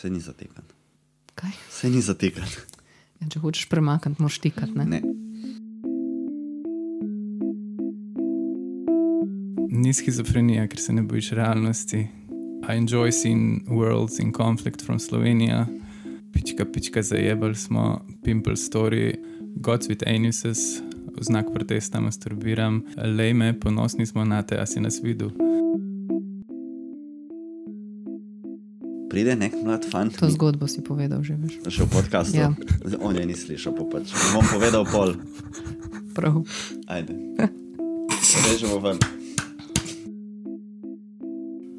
Se ni zatekan. Kaj? Se ni zatekan. Ja, če hočeš premakniti, moraš tikati. Ne? Ne. Ni schizofrenija, ker se ne bojiš realnosti. I enjoy seeing worlds in conflict from Slovenija. Pička, pička, zajebali smo, pimple story, gods with anuses, v znak protesta masturbiram, lej me, ponosni smo na te, a si nas videl. Pride nek mlad fant. To zgodbo si povedal, že veš. Še v podkastu. Ja. On je ni slišal, pa pač. Bom povedal pol. Prav. Ajde. Režemo ven.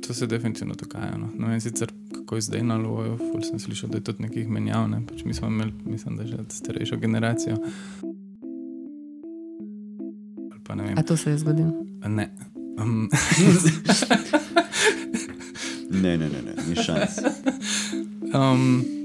To se definitivno dogaja. No. No, in sicer kako je zdaj na loju, ful sem slišal, da je tudi nekih menjav. Ne? Pač mi smo imeli, mislim, da že starejšo generacijo. Ali pa ne vem. A to se je zgodilo? Ne. Um, Ne, ne, ne, ne, ni šans. um,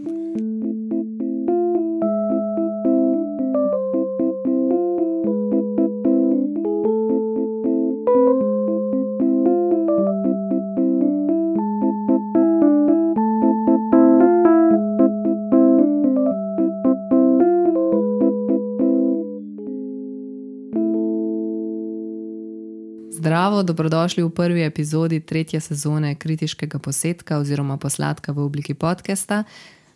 Zdravo, dobrodošli v prvi epizodi tretje sezone kritiškega posetka oziroma posladka v obliki podcasta.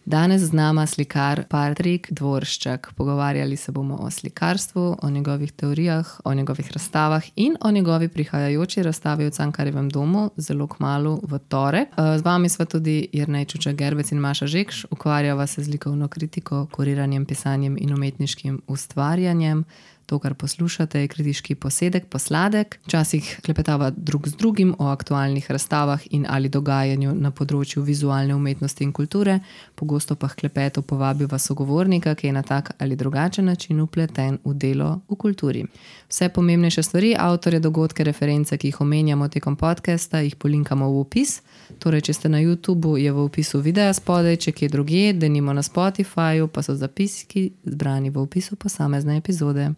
Danes z nama slikar Patrik Dvorščak. Pogovarjali se bomo o slikarstvu, o njegovih teorijah, o njegovih razstavah in o njegovi prihajajoči razstavi v Cankarjevem domu, zelo kmalo v torek. Eh, Z vami sva tudi Jrnej Čuča Gerbec in Maša Žekš, ukvarjava se z likovno kritiko, kuriranjem, pisanjem in umetniškim ustvarjanjem. To, kar poslušate, je kritiški posedek, posladek. Včasih klepetava drug z drugim o aktualnih razstavah in ali dogajanju na področju vizualne umetnosti in kulture, pogosto pa h klepetu povabiva sogovornika, ki je na tak ali drugačen način upleten v delo v kulturi. Vse pomembnejše stvari, avtorje, dogodke, reference, ki jih omenjamo tekom podcasta, jih polinkamo v opis. Torej, če ste na YouTubu, je v opisu videa spodaj, če kje drugje, denimo na Spotifyju, pa so zapiski zbrani v opisu posamezne epizode.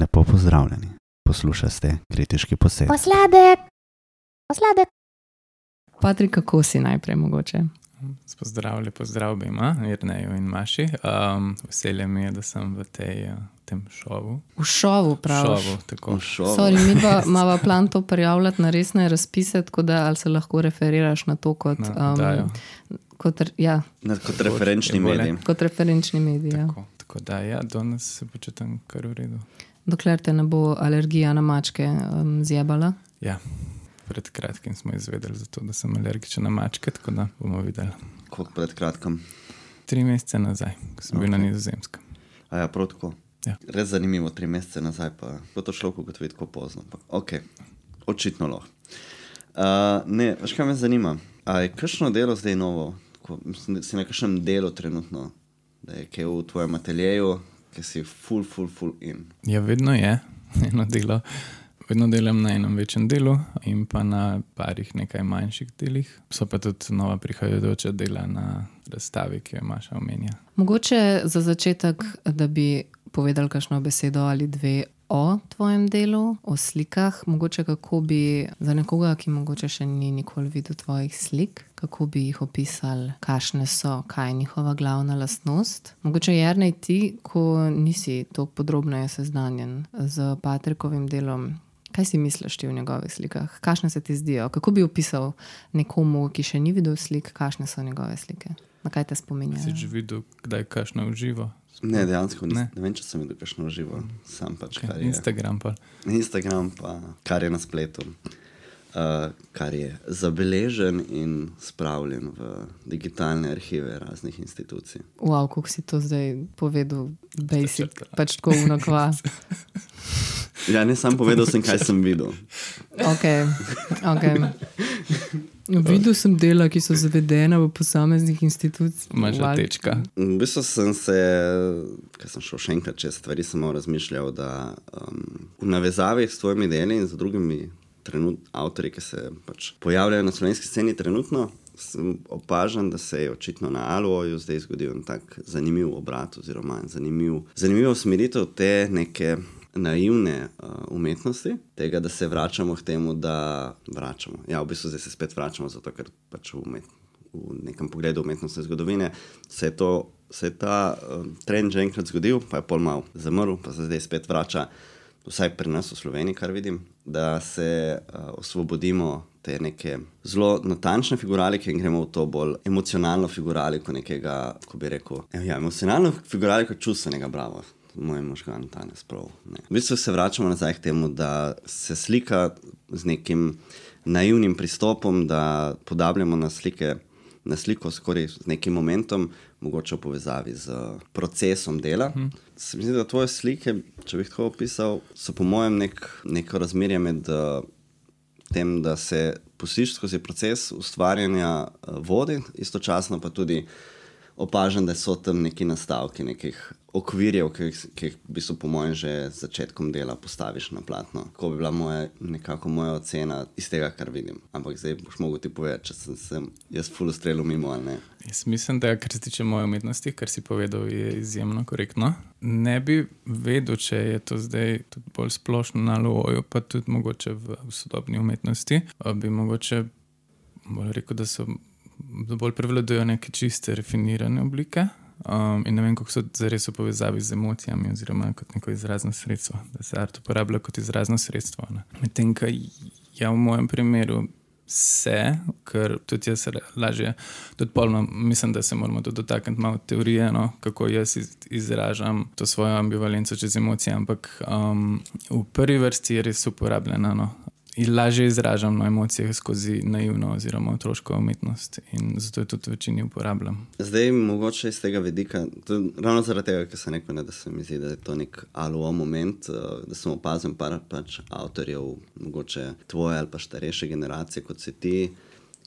Lepo pozdravljeni. Poslušate kritiški posed. Posladek, posladek. Patrik, kako si najprej mogoče? Pozdravljen, pozdrav obima, Irneju in Maši. Um, veselje mi je, da sem v tej, uh, tem šovu. V šovu, pravi. Šovu, tako. Sorry, mi pa imamo plan to prijavljati na resne razpise, tako da ali se lahko referiraš na to kot, Na um, oddajo. kot, ja, Na, kot referenčni medij. kot referenčni medij. Ja. Tako, tako da, ja, danes se počutim kar v redu. Dokler te ne bo alergija na mačke um, zjebala. Ja, pred kratkim smo izvedeli, zato, da sem alergičen na mačke, tako da bomo videli. Kot pred kratkim. Tri mesece nazaj, ko sem okay. bil na nizozemskem. A ja, prav tako. Ja. Res zanimivo, tri mesece nazaj pa je to šlo, kot vidi, tako pozno. Ampak, ok, očitno lahko. Uh, ne, veš kaj me zanima? A je kakšno delo zdaj novo? Tako, mislim, si na kakšnem delu trenutno, da je kaj v tvojem ateljeju, ki si full, full, full in. Ja, vedno je eno delo. Vedno delam na enem večjem delu in pa na parih nekaj manjših delih. So pa tudi nova prihajajoča dela na razstavi, ki jo imaš omenja. Mogoče za začetek, da bi povedal kakšno besedo ali dve o tvojem delu, o slikah, mogoče kako bi za nekoga, ki mogoče še ni nikoli videl tvojih slik, kako bi jih opisali, kakšne so, kaj je njihova glavna lastnost. Mogoče jernej ti, ko nisi tako podrobno seznanjen z Patrikovim delom. Kaj si misliš o njegovih slikah? Kakšne se ti zdijo? Kako bi opisal nekomu, ki še ni videl slik, kakšne so njegove slike? Na kaj te spominjajo? Si že videl, kdaj kašno uživo? Ne, dejansko nisem. Ne. Ne. vem, če sem videl kakšno živo, sam pač kar Okay. je. Instagram pa. Instagram, pa kar je na spletu, uh, kar je zabeležen in spravljen v digitalne arhive raznih institucij. Wow, kako si to zdaj povedal, basic, pač tako unokva. Ja, ne sam povedal sem, kaj sem videl. Okay, okay. Videl sem dela, ki so zavedena v posameznih institucijah. Imaš že tečka. V bistvu sem se, ker sem šel še enkrat čez stvari, malo razmišljal, da um, v navezavi s tvojimi deli in z drugimi trenut, avtorji, ki se pač pojavljajo na slovenski sceni trenutno, sem opažen, da se je očitno na Aluoju zdaj zgodil en tak zanimiv obrat oziroma zanimiv, zanimiv usmeritev te neke naivne uh, umetnosti, tega, da se vračamo k temu, da vračamo. Ja, v bistvu zdaj se spet vračamo, zato ker pač v, umet, v nekem pogledu umetnostne zgodovine, se je, to, se je ta um, trend že enkrat zgodil, pa je pol mal zamrl, pa se zdaj spet vrača, vsaj pri nas v Sloveniji, kar vidim, da se uh, osvobodimo te neke zelo natančne figuralike in gremo v to bolj emocionalno figuraliko nekega, kako bi rekel, ja, emocionalno figuraliko čustvenega brava. Moj možgan danes prav. Ne. V bistvu se vračamo nazaj k temu, da se slika z nekim naivnim pristopom, da podabljamo na, slike, na sliko skoraj z nekim momentom, mogoče v povezavi z procesom dela. Hmm. Se mi zdi, da tvoje slike, če bi jih tako opisal, so po mojem nek, neko razmerje med uh, tem, da se pustiš skozi proces ustvarjanja uh, vodi, istočasno pa tudi opažam, da so tam neki nastavki, nekih okvirjev, ki, ki jih v bistvu, po mojem, že začetkom dela postaviš na platno. Ko bi bila moja, nekako moja ocena iz tega, kar vidim. Ampak zdaj boš mogel ti povedati, če sem, sem jaz full strelil mimo ali ne. Jaz mislim, da kar se tiče moje umetnosti, kar si povedal, je izjemno korektno. Ne bi vedel, če je to zdaj bolj splošno na loju, pa tudi mogoče v, v sodobni umetnosti. Bi mogoče bolj rekel, da so. Bolj prevladujejo neke čiste, refinirane oblike, Um, in ne vem, kako so zares v povezavi z emocijami, oziroma kot neko izrazno sredstvo, da se art uporablja kot izrazno sredstvo. Medtem, ko ja, v mojem primeru se, ker tudi jaz lažje, tudi polno, mislim, da se moramo dotakniti malo teorije, no, kako jaz izražam to svojo ambivalenco čez emocije, ampak um, v prvi vrsti je res uporabljena. No lažje izražam emocije skozi naivno oziroma otroško umetnost. In zato je tudi v večini uporabljam. Zdaj, mogoče iz tega vidika, ravno zaradi tega, ker sem rekel, ne, da se mi zdi, da je to nek aluo moment, uh, da sem opazil par pač avtorjev, mogoče tvoje ali pa starejše generacije, kot si ti,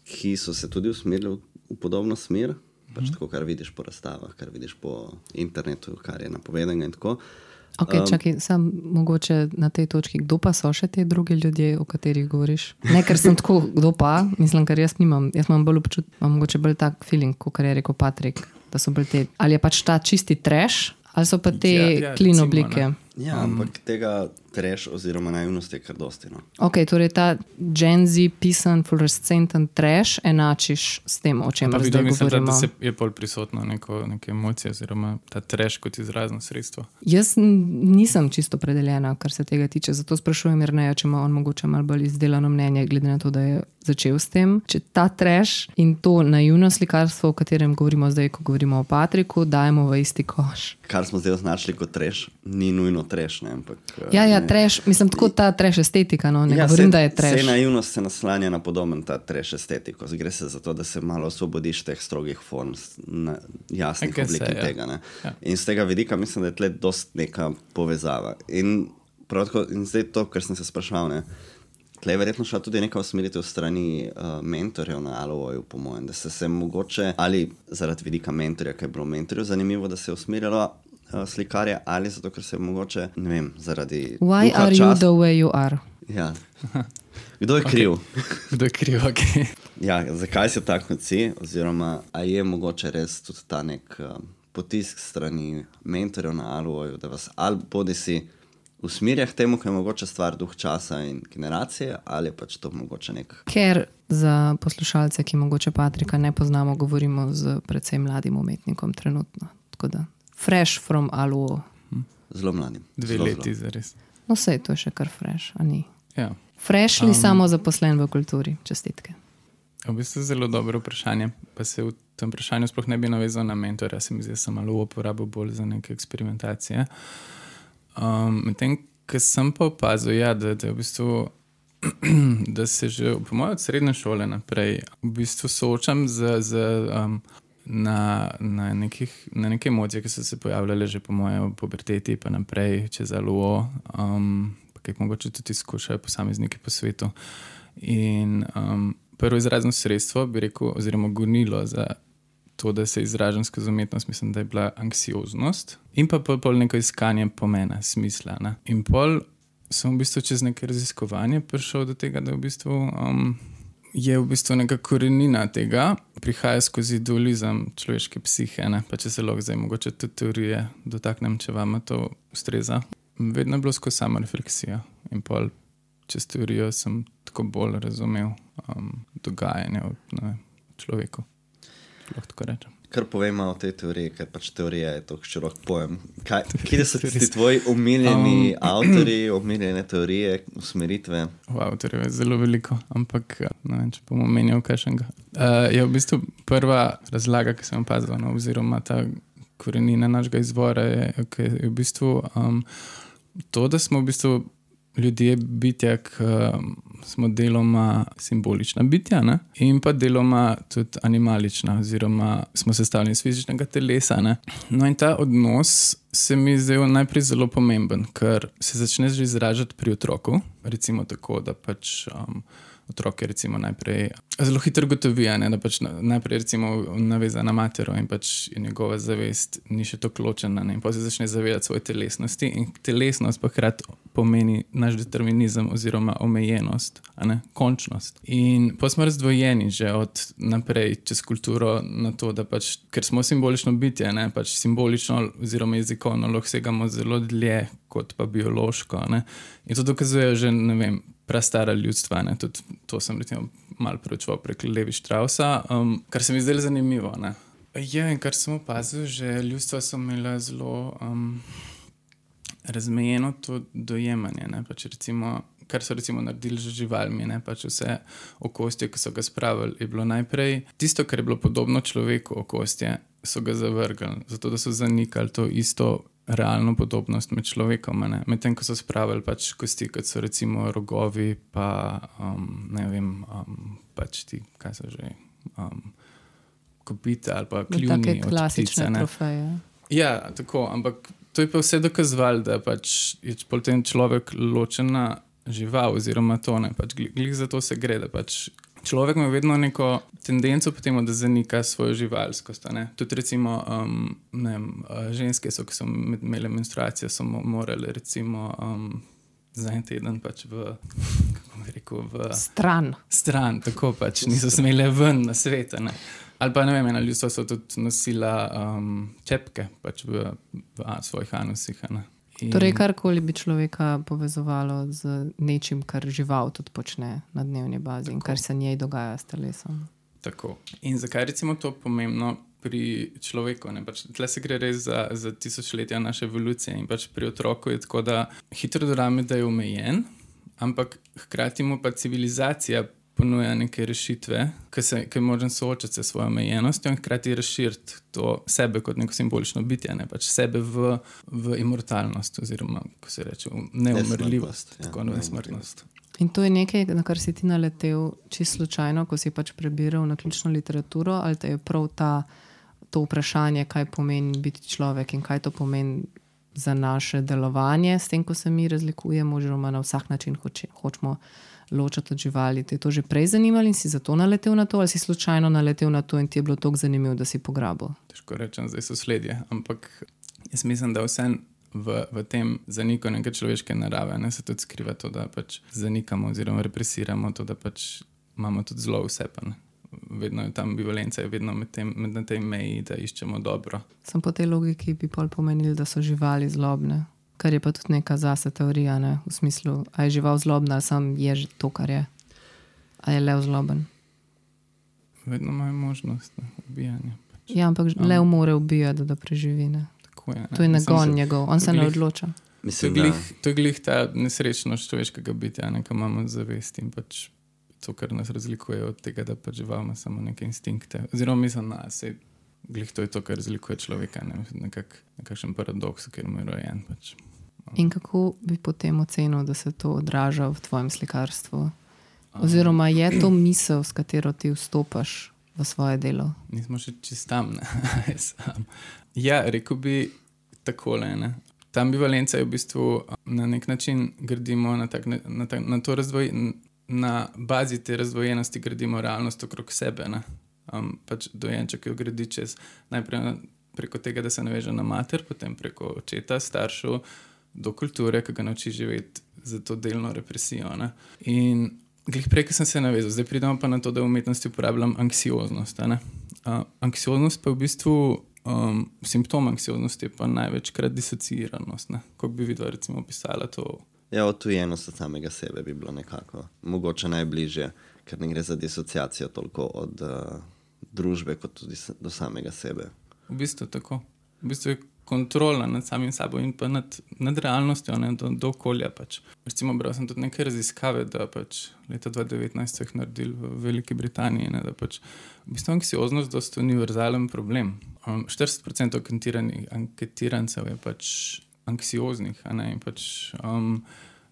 ki so se tudi usmerili v, podobno smer. Pač mm. tako, kar vidiš po razstavah, kar vidiš po internetu, kar je napovedano. Okay, um, čakaj, sam mogoče na tej točki, kdo pa so še ti drugi ljudje, o katerih govoriš? Ne, ker sem tako, kdo pa, mislim, ker jaz nimam, jaz imam bolj občutek, imam mogoče bolj tak feeling, kot je rekel Patrik, da so bolj te. Ali je pač ta čisti treš, ali so pa te ja, ja, klin oblike? Ne. Ja, um, ampak tega treš oziroma naivnosti je kar dosti. No. Ok, torej ta genzi, pisan, fluorescenten treš enačiš s tem, o čem zdaj govorimo. Da se je bolj prisotno neko, neke emocije oziroma ta treš kot izrazno sredstvo. Jaz nisem čisto predeljena, kar se tega tiče, zato sprašujem Irneja, če ima on mogoče malo bolj izdelano mnenje, glede na to, da je začel s tem. Če ta treš in to naivno slikarstvo, o katerem govorimo zdaj, ko govorimo o Patriku, dajemo v isti koš. Kar smo zdaj označili kot treš, ni nujno treš. Ne, ampak, ja, ja, treš, mislim, tako ta treš estetika. No, ne ja, govorim, se, da je treš. Vse naivnost se naslanja na podoben ta treš estetiko. Gre se za to, da se malo osvobodiš teh strogih form, jasnih oblik ja. tega. Ja. In z tega vidika mislim, da je tle dost neka povezava. In, tako, in zdaj to, kar sem se sprašval. Ne, Tle je verjetno šla tudi neka usmeritev strani uh, mentorjev na Aloju, po mojem, da se je mogoče ali zaradi vidika mentorja, ker je bilo mentorju zanimivo, da se je usmerjalo slikarje ali zato, ker se je mogoče, ne vem, zaradi. Why are čas... you the way you are? Ja. Kdo je kriv? Okay. Kdo je kriv? Okay. Ja, zakaj si tako kot si? Oziroma, ali je mogoče res tudi ta nek uh, potisk strani mentorjev na Aluoju, da vas ali bodi si usmerja k temu, ker je mogoče stvar duh časa in generacije, ali pač to mogoče nek. Ker za poslušalce, ki mogoče Patrika ne poznamo, govorimo z predvsem mladim umetnikom trenutno. Tako da fresh from alu. Zelo mladim. Dve zelo, leti, zares. No, vse to je še kar fresh, a ni. Ja. Fresh ali um, samo zaposlen v kulturi, čestitke. V bistvu je zelo dobro vprašanje. Pa se v tem vprašanju sploh ne bi navezal na mentora, se mi zdi, da sem malo uporabil bolj za neke eksperimentacije. Um, Medtem, ko sem pa opazil, ja, da, da, v bistvu, da se že po mojem od srednje šole naprej v bistvu soočam z. z um, na, na, nekih, na neke emocije, ki so se pojavljale že po mojem puberteti, pa naprej čez aluo, um, ki jih mogoče tudi izkušajo posamezniki po svetu. In um, prvo izrazno sredstvo, bi rekel, oziroma gonilo za to, da se izražam skozi umetnost, mislim, da je bila anksioznost in pa pol, pol neko iskanje pomena, smisla. Ne? In pol sem v bistvu čez neke raziskovanje prišel do tega, da v bistvu. Um, je v bistvu neka korenina tega, prihaja skozi dualizem človeške psihe. Ne? Pa če se lahko zdaj mogoče tudi teorije dotaknem, če vam to ustreza. Vedno je bilo skozi samo refleksijo in pol čez teorijo sem tako bolj razumel um, dogajanje v človeku. lahko rečem. Kar povemo o tej teoriji, ker pač teorija je tako širok pojem. Kaj, kje so tisti tvoji omiljeni um, avtori, omiljene teorije, usmeritve? Wow, torej je zelo veliko, ampak ne vem, če bom omenil kaj še. Uh, je v bistvu prva razlaga, ki sem jo opazil, no, oziroma ta korenina našega izvora, je, je v bistvu um, to, da smo v bistvu ljudje bitja, ki um, smo deloma simbolična bitja, ne? in pa deloma tudi animalična, oziroma smo sestavljeni iz fizičnega telesa. Ne? No, in ta odnos se mi zdel najprej zelo pomemben, ker se začne že izražati pri otroku, recimo tako, da pač. Um, otroke recimo, najprej zelo hitro gotovijo, da pač najprej navezana na matero in pač njegova zavest ni še tako ločena. Ne? In pa se začne zavedati svoje telesnosti in telesnost pa hkrati pomeni naš determinizem oziroma omejenost, končnost. In pa smo razdvojeni že od naprej čez kulturo na to, da pač, ker smo simbolično bitje, ne? pač simbolično oziroma jezikovno lahko segamo zelo dlje kot pa biološko. Ne? In to dokazujejo že, ne vem, prastara ljudstva. Tudi to sem malo preučeval prek Levi Štrausa, um, kar se mi zdelo zanimivo. Ne? Ja, in kar sem opazil, že ljudstva so imela zelo um, razmejeno to dojemanje. Pač recimo, kar so recimo naredili z živalmi, ne? pač vse okostje, ki so ga spravili, je bilo najprej tisto, kar je bilo podobno človeku okostje. So ga zavrgli, zato da so zanikali to isto realno podobnost med človekom. Medtem ko so spravili pač kosti, kot so recimo rogovi, pa um, ne vem, um, pač ti, kaj so že. Um, Kopite ali pa kljubne klasične trofeje. Ja, tako, ampak to je pa vse dokazovalo, da pač je potem človek ločena žival, oziroma to ne. Pač glih za to se gre, da pač človek ima vedno neko tendenco, potem, da zanika svojo živalskost. Tudi recimo, um, vem, uh, ženske, so, ki so imele menstruacijo, so morale recimo, um, za en teden pač v, rekel, v stran. Stran, tako pač niso smele ven na svet. Ali pa ne vem, ena ljudstva so tudi nosila um, čepke pač v, v a, svojih anusih. In... Torej, karkoli bi človeka povezovalo z nečim, kar žival tudi počne na dnevni bazi Tako. in kar se njej dogaja s telesom. Tako. In zakaj je to pomembno pri človeku? Pač, Tle se gre res za, za tisočletja naše evolucije in pač pri otroku je tako, da hitro dorame, da je omejen, ampak hkrati mu pa civilizacija ponuja neke rešitve, ki je možen soočati se s svojo omejenostjo in hkrati razširiti to sebe kot neko simbolično bitje, ne pač sebe v, v imortalnost, oziroma kako se reče, neumrljivost, ja, tako nesmrtnost. In to je nekaj, na kar si ti naletel čisto slučajno, ko si pač prebiral na ključno literaturo, ali te je prav ta, to vprašanje, kaj pomeni biti človek in kaj to pomeni za naše delovanje, s tem, ko se mi razlikujemo, oziroma na vsak način hoče, hočemo ločiti od živali. Te je to že prej zanimalo in si zato naletel na to, ali si slučajno naletel na to in ti je bilo tako zanimivo, da si pograbil? Težko rečem, zdaj so sledje. Ampak jaz mislim, da vse. V, v tem zaniku neke človeške narave ne, se tudi skriva to, da pač zanikamo oziroma represiramo to, da pač imamo tudi zelo vse. Vedno je tam ambivalenca, vedno med, tem, med na tej meji, da iščemo dobro. Sam po tej logiki bi pol pomenili, da so živali zlobne kar je pa tudi neka zase teorija, ne? v smislu, ali je žival zlobna, ali sam je to, kar je. Ali je lev zloben. Vedno imajo možnost ubijanja. Pač. Ja, ampak um. lev more ubijati, da preživi. Ne? Je, ne? To je nagon njegov, on se glih, ne odloča. Mislim, to, je glih, to je glih ta nesrečnost človeškega bitja, ki imamo zavest in pač to, kar nas razlikuje od tega, da pač živimo samo neke instinkte. Oziroma, mislim, da se glih to je to, kar razlikuje človeka, ne? nekak, nekakšen paradoks, ker je rojen. Pač. In kako bi potem ocenil, da se to odraža v tvojem slikarstvu? Oziroma, je to misel, s katero ti vstopaš v svoje delo? Nismo še čistam. ja, rekel bi takole. Ne? Ta ambivalenca je v bistvu na nek način gradimo na, tak, na, tak, na to razvoj. Na bazi te razvojenosti gradimo realnost okrog sebe. Ne? Um, pač dojenček jo gradi čez najprej preko tega, da se naveže na mater, potem preko očeta, staršev, do kulture, ki ga nauči živeti za to delno represijo. Ne? In glej, prej, ki sem se navezal, zdaj pridemo pa na to, da v umetnosti uporabljam anksioznost. Uh, anksioznost pa je v bistvu um, simptom anksioznosti, pa največkrat disociiranost. Kako bi videla, recimo, opisala to? Ja, odtujenost od samega sebe bi bilo nekako mogoče najbližje, ker ne gre za disociacijo toliko od. Uh družbe, kot tudi do samega sebe. V bistvu tako. V bistvu je kontrola nad samim sabo in pa nad, nad realnostjo, ne, do, do okolja. Pač. Recimo, bral sem tudi nekaj raziskave, da pač leta 2019 so jih naredili v Veliki Britaniji, ne, da pač v bistvu anksioznost je dosti univerzalen problem. Um, 40% anketiranih- anketirancev je pač anksioznih, ne, in pač, um,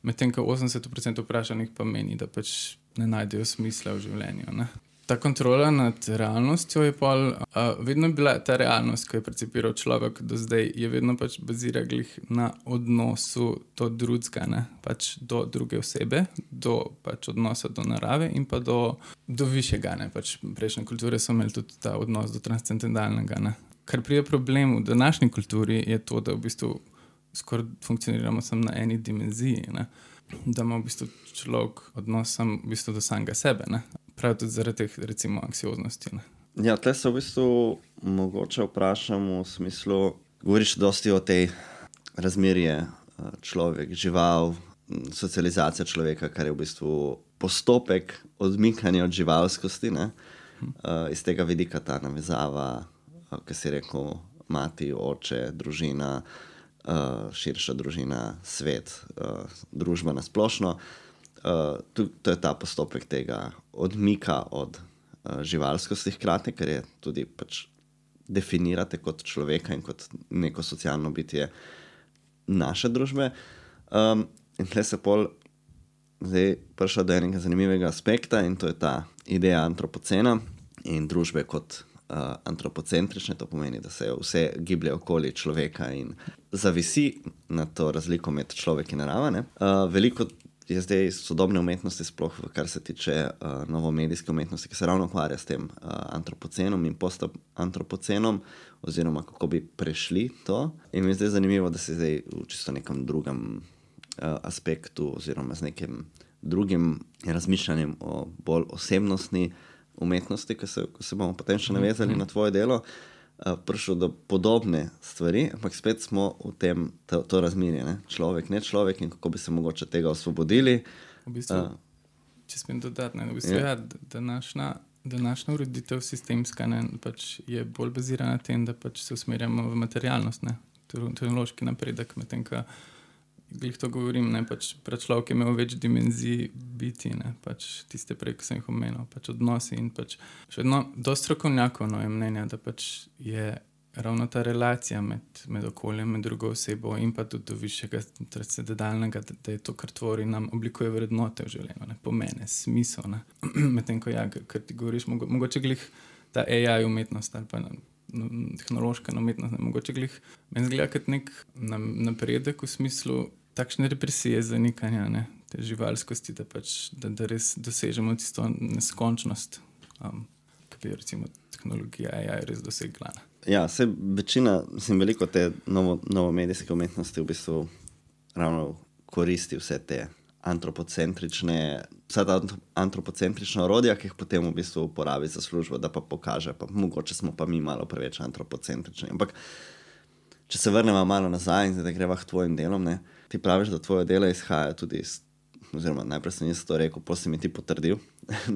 medtem ko 80% vprašanih pa meni, da pač ne najdejo smisla v življenju. Ne. Ta kontrola nad realnostjo je pol, uh, vedno bila ta realnost, ki jo je percipiral človek do zdaj, je vedno pač bazirala na odnosu do drugega, pač do druge osebe, do pač odnosa do narave in pa do, do višjega. Ne, pač prejšnje kulture so imeli tudi ta odnos do transcendentalnega. Ne. Kar prije problem v današnji kulturi je to, da v bistvu skoraj funkcioniramo samo na eni dimenziji. Ne. Da ima v bistvu človek odnos sam v bistvu do samega sebe. Ne. Prav tudi zaradi teh, recimo, anksioznosti. Ne. Ja, tle se v bistvu mogoče vprašam v smislu, govoriš dosti o tej razmerje človek, žival, socializacija človeka, kar je v bistvu postopek odmikanja od živalskosti. Ne? Uh, iz tega vidika ta navezava, uh, ki si rekel, mati, oče, družina, uh, širša družina, svet, uh, družba na splošno. Uh, to, to je ta postopek tega odmika od uh, živalskosti, hkrati, ker je tudi pač definirate kot človeka in kot neko socialno bitje naše družbe. Um, in tle se pol zdaj prišel do enega zanimivega aspekta in to je ta ideja antropocena in družbe kot uh, antropocentrične. To pomeni, da se vse giblje okoli človeka in zavisi na to razliko med človekom in naravo. ne. Uh, veliko je zdaj sodobne umetnosti, sploh v kar se tiče uh, novomedijske umetnosti, ki se ravno ukvarja s tem uh, antropocenom in postantropocenom, oziroma kako bi prešli to. In mi je zdaj zanimivo, da se zdaj v čisto nekem drugem uh, aspektu, oziroma z nekim drugim razmišljanjem o bolj osebnostni umetnosti, ki se, ko se bomo potem še navezali na tvoje delo, uh, prišel do podobne stvari, ampak spet smo v tem, to, to razmerje, ne? človek, ne človek in kako bi se mogoče tega osvobodili. V bistvu, A. če smem dodati, ne, v bistvu, Ja. ja, d- današnja, današnja ureditev sistemska ne, pač je bolj bazirana na tem, da pač se usmerjamo v materialnost, ne, tehno- tehnološki napredek. Medtem, ko glih to govorim, ne, pač človek je imel več dimenzij biti, ne, pač tiste prej, ki sem jih omenil, pač odnosi in pač še vedno, dosti strokovnjakov no, je mnenja, da pač je ravno ta relacija med, med okoljem, med drugo osebo in pa tudi do višjega transcendentalnega, da, da je to, kar tvori nam, oblikuje vrednote v življenju, ne, pomene, smisel. Medtem ko ja, kar ti govoriš, mogo, mogoče glih ta AI umetnost ali pa tehnološka umetnost, ne, mogoče meni zgleda kot nek napredek v smislu takšne represije, zanikanja ne, te živalskosti, da, pač, da, da res dosežemo tisto neskončnost, um, ki jo recimo tehnologija AI res dosegla. Ja, se večina, mislim, veliko te novo, novomedijske umetnosti v bistvu ravno koristi vse te antropocentrične, vsa ta antro- antropocentrična orodja, ki jih potem v bistvu uporabi za službo, da pa pokaže, pa mogoče smo pa mi malo preveč antropocentrični. Ampak, če se vrnemo malo nazaj in zdaj greva k tvojim delom, ne, ti praviš, da tvoje delo izhaja tudi iz, oziroma najprej sem jaz to rekel, potem si mi ti potrdil,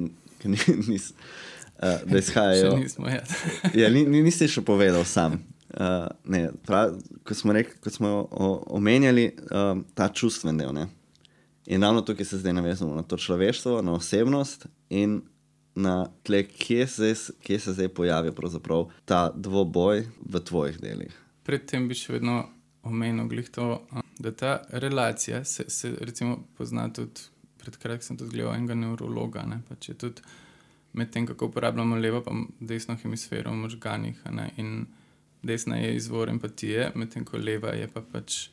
nis, uh, da izhajajo. Nismo, ja. Ja, ni, ni, nisi še povedal sam. Uh, ne, prav, ko smo, rekli, ko smo o, omenjali um, ta čustven del. Ne? In ravno tukaj se zdaj navezujemo na to človeštvo, na osebnost in na tle, kje se, kje se zdaj pojavi ta dvoboj v tvojih delih. Predtem bi še vedno omenil glih to, a, da ta relacija se, se recimo pozna tudi, pred kratkim sem tudi gledal enega neurologa, ne, če tudi med tem, kako uporabljamo levo in desno hemisfero v možganih, a ne, in desna je izvor empatije, medtem ko leva je pa pač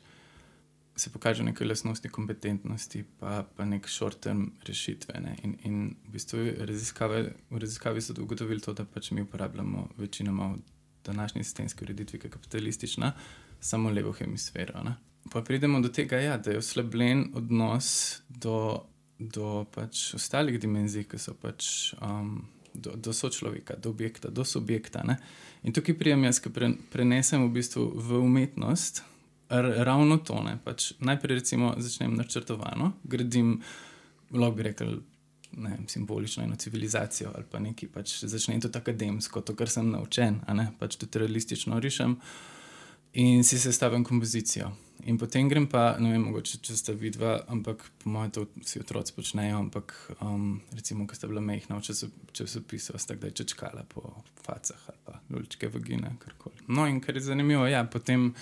se pokaže neke lastnosti kompetentnosti, pa, pa nek short-term rešitve. Ne. In, in v bistvu raziskave, v raziskavi so ugotovili to, da pač mi uporabljamo večinoma v današnji sistemski ureditvi, ki je kapitalistična, samo levo hemisfero. Ne. Pa pridemo do tega, ja, da je oslabljen odnos do, do pač ostalih dimenzij, ki so pač. Um, Do, do sočloveka, do objekta, do subjekta. Ne? In tukaj prijem jaz, ki pre, prenesem v bistvu v umetnost, ravno to. ne, Pač najprej recimo začnem načrtovano, gradim, lahko bi rekel, ne vem, simbolično eno civilizacijo ali pa nekaj. Pač začnem tudi akademsko, to, kar sem naučen, a ne pač tudi realistično rišem in si sestavim kompozicijo. In potem grem pa, ne vem, mogoče če ste vidva, ampak po mojem to vsi otroci počnejo, ampak um, recimo, ko ste bila mehna v časopisu, ste kdaj čečkala po facah ali pa lučke vagine, karkoli. No in kar je zanimivo, ja, potem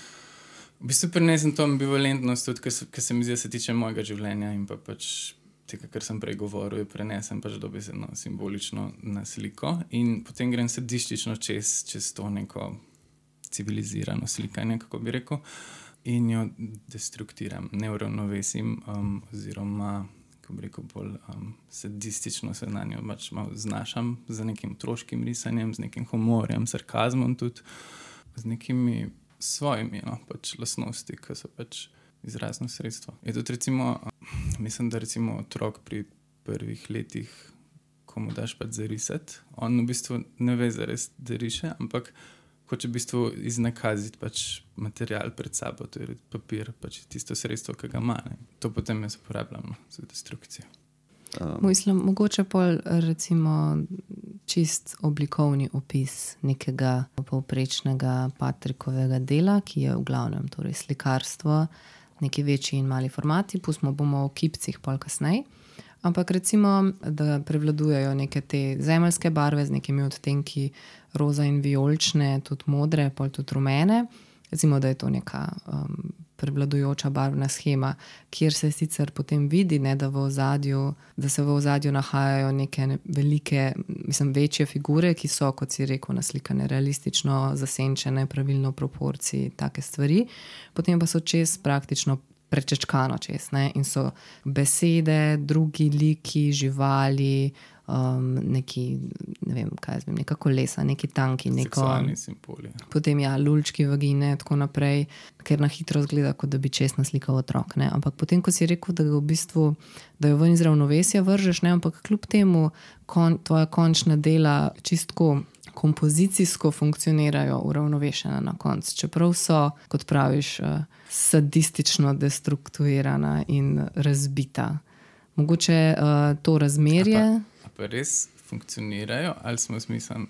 v bistvu prenesem to ambivalentnost, tudi kar se mi zdi, da se tiče mojega življenja in pa pač tega, kar sem prej govoril, prenesem pač dobesedno simbolično na sliko in potem grem sediščično čez, čez to neko civilizirano slikanje, kako bi rekel in jo destruktiram, neuravnovesim, um, oziroma, kako bi rekel, bolj um, sadistično se na njo pač malo znašam z nekim otroškim risanjem, z nekim humorjem, sarkazmom, tudi z nekimi svojimi no, pač lastnosti, ki so pač izrazno sredstvo. Je tudi, recimo, mislim, da recimo otrok pri prvih letih. Ko mu daš pač zarisati, on v bistvu ne ve, zares, da riše, ampak hoče v bistvu iznakaziti pač material pred sabo, to je papir, pač tisto sredstvo, ki ga ima. Ne. To potem jaz uporabljam no, za destrukcijo. Um. Mislim, mogoče pa recimo čist oblikovni opis nekega povprečnega Patrikovega dela, ki je v glavnem torej slikarstvo, neki večji in mali formati, pustimo bomo v kipcih pol kasneje. Ampak recimo, da prevladujejo neke te zemeljske barve z nekimi odtenki roza in vijolične, tudi modre, pa tudi rumene. Recimo, da je to neka um, prevladujoča barvna schema, kjer se sicer potem vidi, ne, da, v ozadju, da se v ozadju nahajajo neke ne, velike, mislim, večje figure, ki so, kot si rekel, naslikane realistično, zasenčene, pravilno proporcije, take stvari, potem pa so čez praktično prečečkano čez ne? in so besede, drugi liki, živali. Um, neki, ne vem, kaj je neka kolesa, neki tanki, neko. Simboli. Ja. Potem ja, lulčki, vagine, in tako naprej, ker na hitro zgleda, kot da bi čest naslikal otrok. Ne? Ampak potem, ko si rekel, da, v bistvu, da jo ven iz ravnovesja vržeš, ne? ampak kljub temu, kon, tvoja končna dela čistko kompozicijsko funkcionirajo uravnovešena na koncu. Čeprav so, kot praviš, uh, sadistično destrukturirana in razbita. Mogoče uh, to razmerje. A pa, a pa res funkcionirajo, ali smo smisel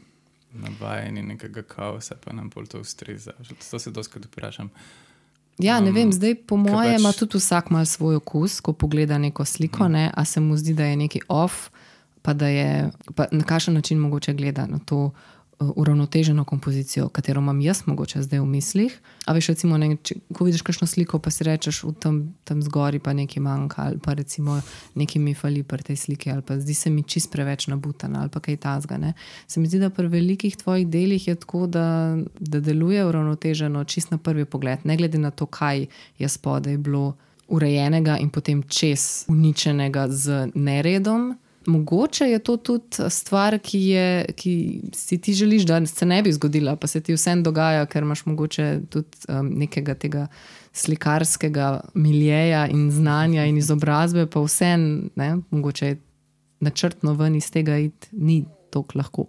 navajeni nekega kaosa, pa nam bolj to ustreza. To se doskrat vprašam. Ja, ne um, vem, zdaj po mojem pač... ima tudi vsak mal svoj okus, ko pogleda neko sliko, hmm. ne, a se mu zdi, da je neki off, pa da je pa na kakšen način mogoče gleda na to. Uravnoteženo kompozicijo, katero imam jaz, mogoče zdaj v mislih. A veš, recimo, ne, če, ko vidiš kakšno sliko, pa si rečeš, da tam, tam zgori pa nekaj manjka, ali pa recimo nekaj mi fali pri tej sliki, ali pa zdi se mi čist preveč nabutana, ali pa kaj tasga. Ne. Se mi zdi, da pri velikih tvojih delih je tako, da, da deluje uravnoteženo čist na prvi pogled, ne glede na to, kaj je spodaj bilo urejenega in potem čez uničenega z neredom mogoče je to tudi stvar, ki, je, ki si ti želiš, da se ne bi zgodila, pa se ti vsem dogaja, ker imaš mogoče tudi um, nekega tega slikarskega miljeja in znanja in izobrazbe, pa vsem, mogoče načrtno ven iz tega iti, ni tako lahko.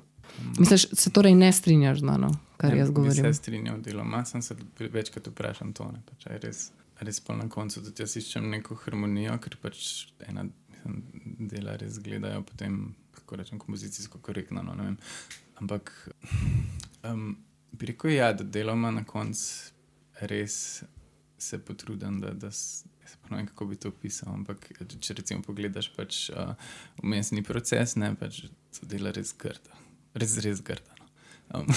Misliš, se torej ne strinjaš z mano, kar ne, jaz govorim? Ne, se strinjam deloma, sem se večkrat vprašal to, ne, pač, res, res pa na koncu tudi jaz iščem neko harmonijo, ker pač ena dela res gledajo, potem, kako rečem, kompozicijsko korektno. No, Ampak um, bi rekel, ja, da deloma na koncu res se potrudim, da, da ne vem, kako bi to opisal. Ampak če recimo pogledaš pač uh, umestni proces, ne pač so dela res grda, res, res grda. No. Um,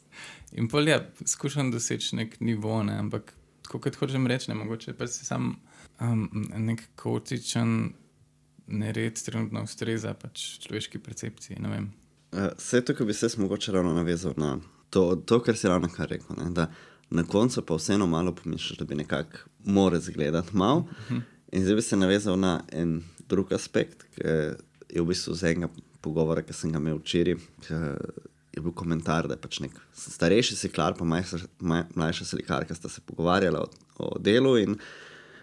in pol ja, skušam doseči nek nivo, ne, ampak kot hočem reči, ne mogoče pa se sam um, nek kaotičen nered trenutno ustreza pač človeški percepciji. Vse uh, to, kar bi se mogoče ravno navezal na to, to kar si ravno kar rekel. Ne? Da na koncu pa vseeno malo pomišljaš, da bi nekako moral izgledati malo. Uh mhm. -huh. In zdaj bi se navezal na en drug aspekt, ki je v bistvu z enega pogovora, ki sem ga imel včeraj. Je bil komentar, da je pač nek starejši slikar, pa mlajša slikarka, sta se pogovarjala o, o delu.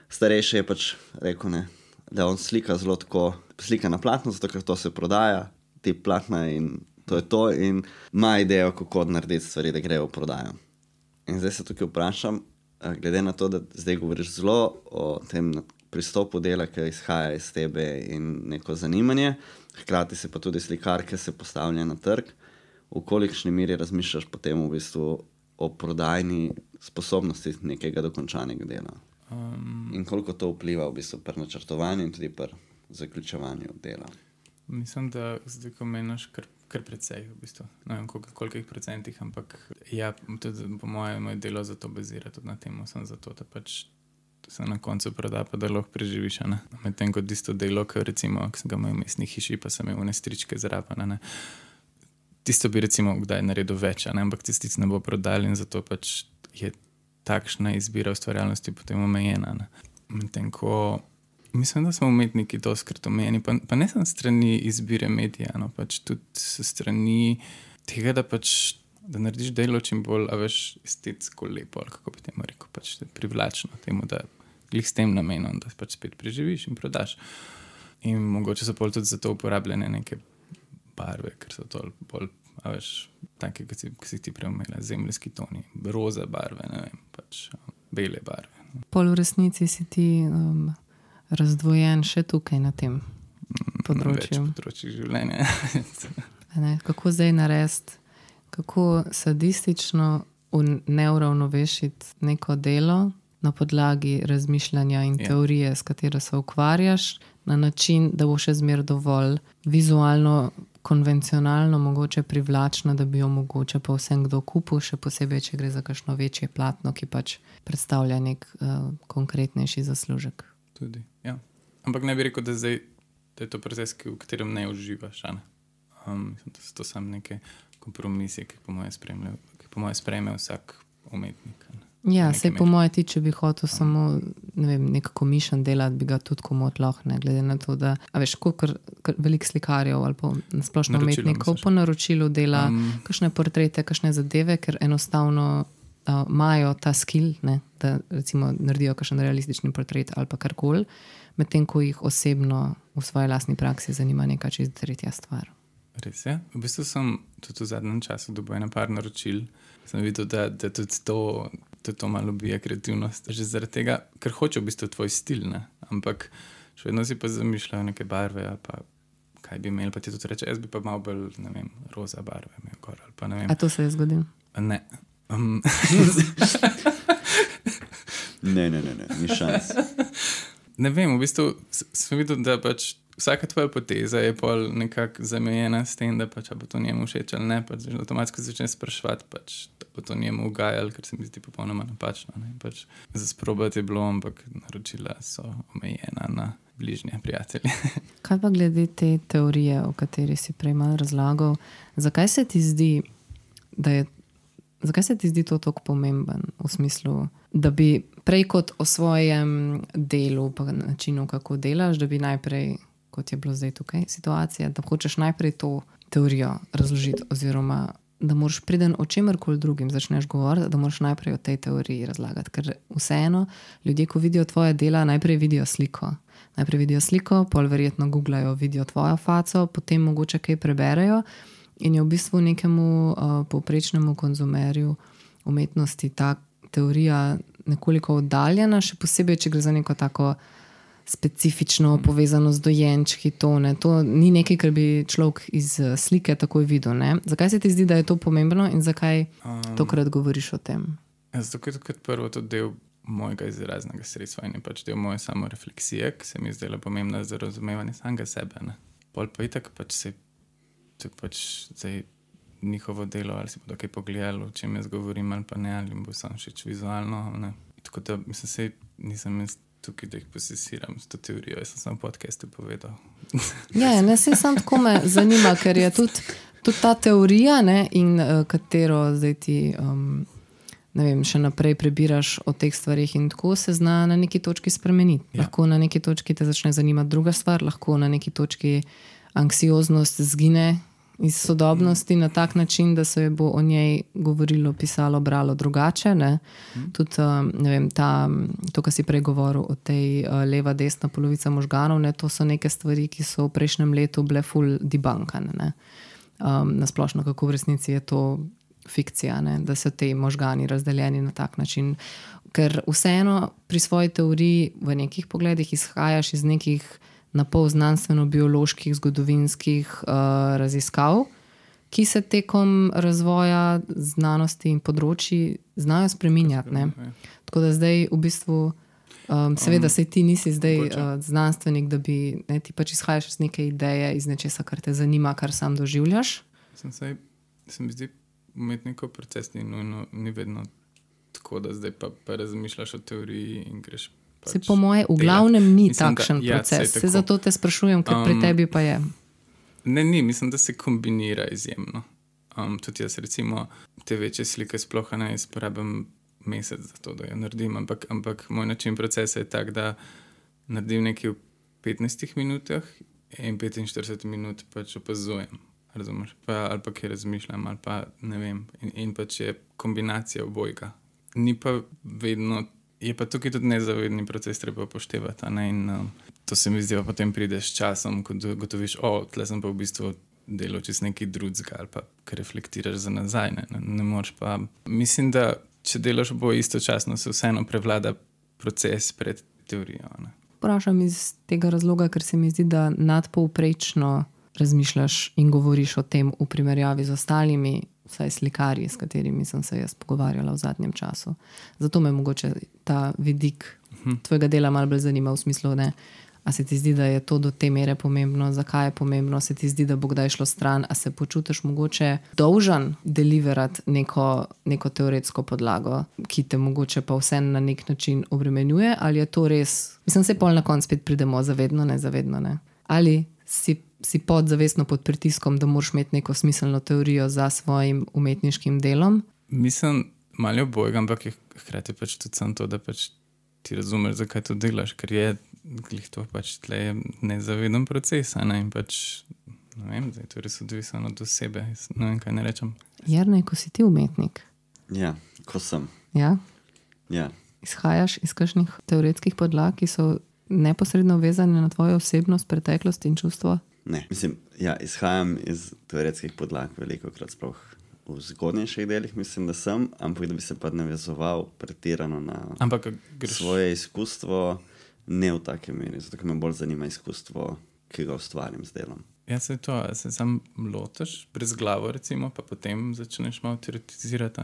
Starejši je pač rekel, ne, da on slika zelo tako, slika na platno, zato ker to se prodaja, ti platna in to je to, in ima idejo, kako narediti stvari, da grejo v prodajo. In zdaj se tukaj vprašam, glede na to, da zdaj govoriš zelo o tem pristopu dela, ki izhaja iz tebe in neko zanimanje, hkrati si pa tudi slikar, ki se postavlja na trg. V kolikšni meri razmišljaš potem v bistvu o prodajni sposobnosti nekega dokončanega dela? Um, In koliko to vpliva v bistvu pri načrtovanju in tudi pri zaključevanju dela? mislim, da zdaj, ko meniš, kar, kar precej, v bistvu. ne vem, koliko, kolikih procentih, ampak ja, tudi po mojem, moje delo za to bazira tudi na tem, sem zato, da pač se na koncu proda, pa da lahko preživiš. Medtem ko tisto delo, ki recimo, ki sem ga imel v mestni hiši, pa sem imel nestričke zrapane. Ne. Tisto bi recimo kdaj naredil več, ne, ampak tisti ne bo prodal in zato pač je takšna izbira ustvarjalnosti potem omejena. ne. Medtem ko mislim, da smo umetniki doskrat omejeni, pa, pa ne samo strani izbire medija, no pač tudi strani tega, da pač. Da narediš delo čim bolj, a veš, estetsko lepo, ali kako bi temu rekel, pač privlačno temu, da glih s tem namenom, da pač spet preživiš in prodaš. In mogoče so pol tudi za to uporabljene neke barve, ker so to bolj, veš, take, ki si, ki si ti prej omenila, zemljski toni, roza barve, ne vem, pač bele barve. Pol v resnici si ti um, razdvojen še tukaj na tem področju. Več področjih življenja. Ne? Kako zdaj narediti, kako sadistično neuravnovešiti neko delo na podlagi razmišljanja in Ja. teorije, s katero se ukvarjaš, na način, da bo še zmeraj dovolj vizualno, konvencionalno, mogoče privlačno, da bi jo mogoče pa vsem kdo kupil, še posebej, če gre za kakšno večje platno, ki pač predstavlja nek uh, konkretnejši zaslužek. Tudi, ja. Ampak ne bi rekel, da, zdaj, da je to proces, v katerem ne uživaš. ne. Um, da so to samo neke kompromise, ki po mojem spremlja- ki po mojem sprejme vsak umetnik. ne. Ja, se po mojem, ti, če bi hotel samo ne vem, nek komišen delati, bi ga tudi komot lahko, ne glede na to, da veš, koliko veliko slikarjev ali pa splošno Naročilo, umetnikov misliš? po naročilu dela um, kakšne portrete, kakšne zadeve, ker enostavno uh, imajo ta skill, ne, da recimo naredijo kakšen realistični portret ali pa karkoli, medtem ko jih osebno v svoji lastni praksi zanima neka čist tretja stvar. Res je. V bistvu sem tudi v zadnjem času dobil eno par naročil. Sem videl, da, da tudi to, da to malo ubija kreativnost. Že zaradi tega, ker hoče v bistvu tvoj stil, ne? ampak še vedno si pa zamišljajo neke barve. ali Pa, kaj bi imel, pa ti tudi reče, jaz bi pa malo bolj, ne vem, roza barve imel gor. ali Pa, ne, vem. A to se je zgodilo? ne. Um, Ne, ne, ne, ne, ni šans. ne vem, v bistvu sem videl, da pač vsaka tvoja poteza je pol nekako zamejena s tem, da pač, bo to njemu všeč ali ne. Pač avtomatsko začneš spraševati, pač, da bo to njemu ugajalo, ker se mi zdi popolnoma napačno. ne. Pač, za sprobati je bilo, ampak naročila so omejena na bližnje prijatelje. Kaj pa glede te teorije, o kateri si prej malo razlagal, zakaj se ti zdi, da je, zakaj se ti zdi to tako pomemben v smislu, da bi prej kot o svojem delu, pa načinu, kako delaš, da bi najprej, kot je bilo zdaj tukaj situacija, da hočeš najprej to teorijo razložiti, oziroma da moraš preden o čemer koli drugim začneš govoriti, da moraš najprej o tej teoriji razlagati. Ker vseeno ljudje, ko vidijo tvoje dela, najprej vidijo sliko. Najprej vidijo sliko, pol verjetno googlajo, vidijo tvojo faco, potem mogoče kaj preberejo. In je v bistvu nekemu uh, povprečnemu konzumerju umetnosti ta teorija nekoliko oddaljena, še posebej, če gre za neko tako specifično povezano z dojenčki. To, ne. to ni nekaj, kar bi človek iz eh, slike takoj videl. Ne. Zakaj se ti zdi, da je to pomembno in zakaj Um, tokrat govoriš o tem? Zato, ker je kot prvo to del mojega izraznega sredstva in je pač del moje samorefleksije, ki se mi je zdela pomembna za razumevanje samega sebe. Ne. Pol pa itak pač se je pač zdaj njihovo delo, ali si bodo kaj pogledali, o čem jaz govorim, ali pa ne, ali jim bo sam všeč vizualno. Ne. Tako da mislim, se nisem jaz tukaj, da jih posesiram s to teorijo, jaz sem samo v podkastu povedal. Ja, ja, ne se sam tako me zanima, ker je tudi, tudi ta teorija, ne, in uh, katero zdaj ti. Um, Ne vem, še naprej prebiraš o teh stvarih, in tako se zna na neki točki spremeniti. Ja. Lahko na neki točki te začne zanimati druga stvar, lahko na neki točki anksioznost zgine iz sodobnosti na tak način, da se bo o njej govorilo, pisalo, bralo drugače. Ne? Tudi um, ne vem, ta, to, kar si prej govoril o tej uh, leva, desna polovica možganov, ne? to so neke stvari, ki so v prejšnjem letu bile full debunkane. ne. Um, na splošno, kako v resnici je to fikcija, ne? da so ti možgani razdeljeni na tak način. Ker vseeno pri svoji teoriji v nekih pogledih izhajaš iz nekih na pol znanstveno-bioloških, zgodovinskih uh, raziskav, ki se tekom razvoja znanosti in področji znajo spreminjati. Ne? Tako da zdaj v bistvu. Um, seveda, um, se ti nisi zdaj uh, znanstvenik, da bi ne, ti pač izhajaš iz neke ideje, iz nečesa, kar te zanima, kar sam doživljaš. Sem se, se mi zdi, umetnikov proces ni, nujno, ni vedno tako, da zdaj pa, pa razmišljaš o teoriji in greš. Pač se po moje, v glavnem delat. ni Mislim, da- takšen ja, proces. Se zato te sprašujem, ker um, pri tebi pa je. Ne, ni, mislim, da se kombinira izjemno. Um, tudi jaz, recimo, te večje slike sploh ne izporabim mesec za to, da jo naredim, ampak, ampak moj način procesa je tak, da naredim nekaj v 15 minutah in 45 minut pač opazujem. Razumeš? Pa, ali pa kaj razmišljam, ali pa ne vem. In, in pač je kombinacija obojga. Ni pa vedno, je pa tukaj tudi nezavedni proces, treba upoštevati. In, um, to se mi zdi, da potem prideš s časom, ko gotoviš, o, tle sem pa v bistvu delal čez neki drugega ali pa kar reflektiraš za nazaj. Ne, ne, ne moreš pa. Mislim, da če delaš oboje istočasno, se vseeno prevlada proces pred teorijo. Ne. Vprašam iz tega razloga, ker se mi zdi, da nadpovprečno razmišljaš in govoriš o tem v primerjavi z ostalimi, vsaj slikarji, s katerimi sem se jaz pogovarjala v zadnjem času. Zato me mogoče ta vidik tvojega dela malo bolj zanima v smislu, ne. A se ti zdi, da je to do te mere pomembno, zakaj je pomembno, se ti zdi, da bo kdaj šlo stran, a se počutiš mogoče dolžan deliverati neko, neko teoretsko podlago, ki te mogoče pa vse na nek način obremenjuje, ali je to res, mislim, se pol na koncu spet pridemo, zavedno, nezavedno. Ne? Ali si, si podzavestno pod pritiskom, da moraš imeti neko smiselno teorijo za svojim umetniškim delom. Mislim, malo obojega, ampak je hkrati pač tudi samo to, da pač ti razumeš, zakaj to delaš, ker je glih to pač tle nezaveden proces. Ne? In pač, ne vem, zdaj to je res odvisno od osebe. Jaz Ne vem, kaj ne rečem. Jarno, ko si ti umetnik, Ja, ko sem. ja? Ja. izhajaš iz kakšnih teoretskih podlag, ki so neposredno vezane na tvojo osebnost, preteklost in čustvo. Ne, mislim, ja, izhajam iz teoretskih podlag, veliko krat sploh v zgodnejših delih, mislim, da sem, ampak da bi se pa navezoval pretirano na Ampak greš svoje izkustvo, ne v taki meri, zato me bolj zanima izkustvo, ki ga ustvarjam z delom. Ja, se to, se sam lotiš brez glave, recimo, pa potem začneš malo teoretizirati.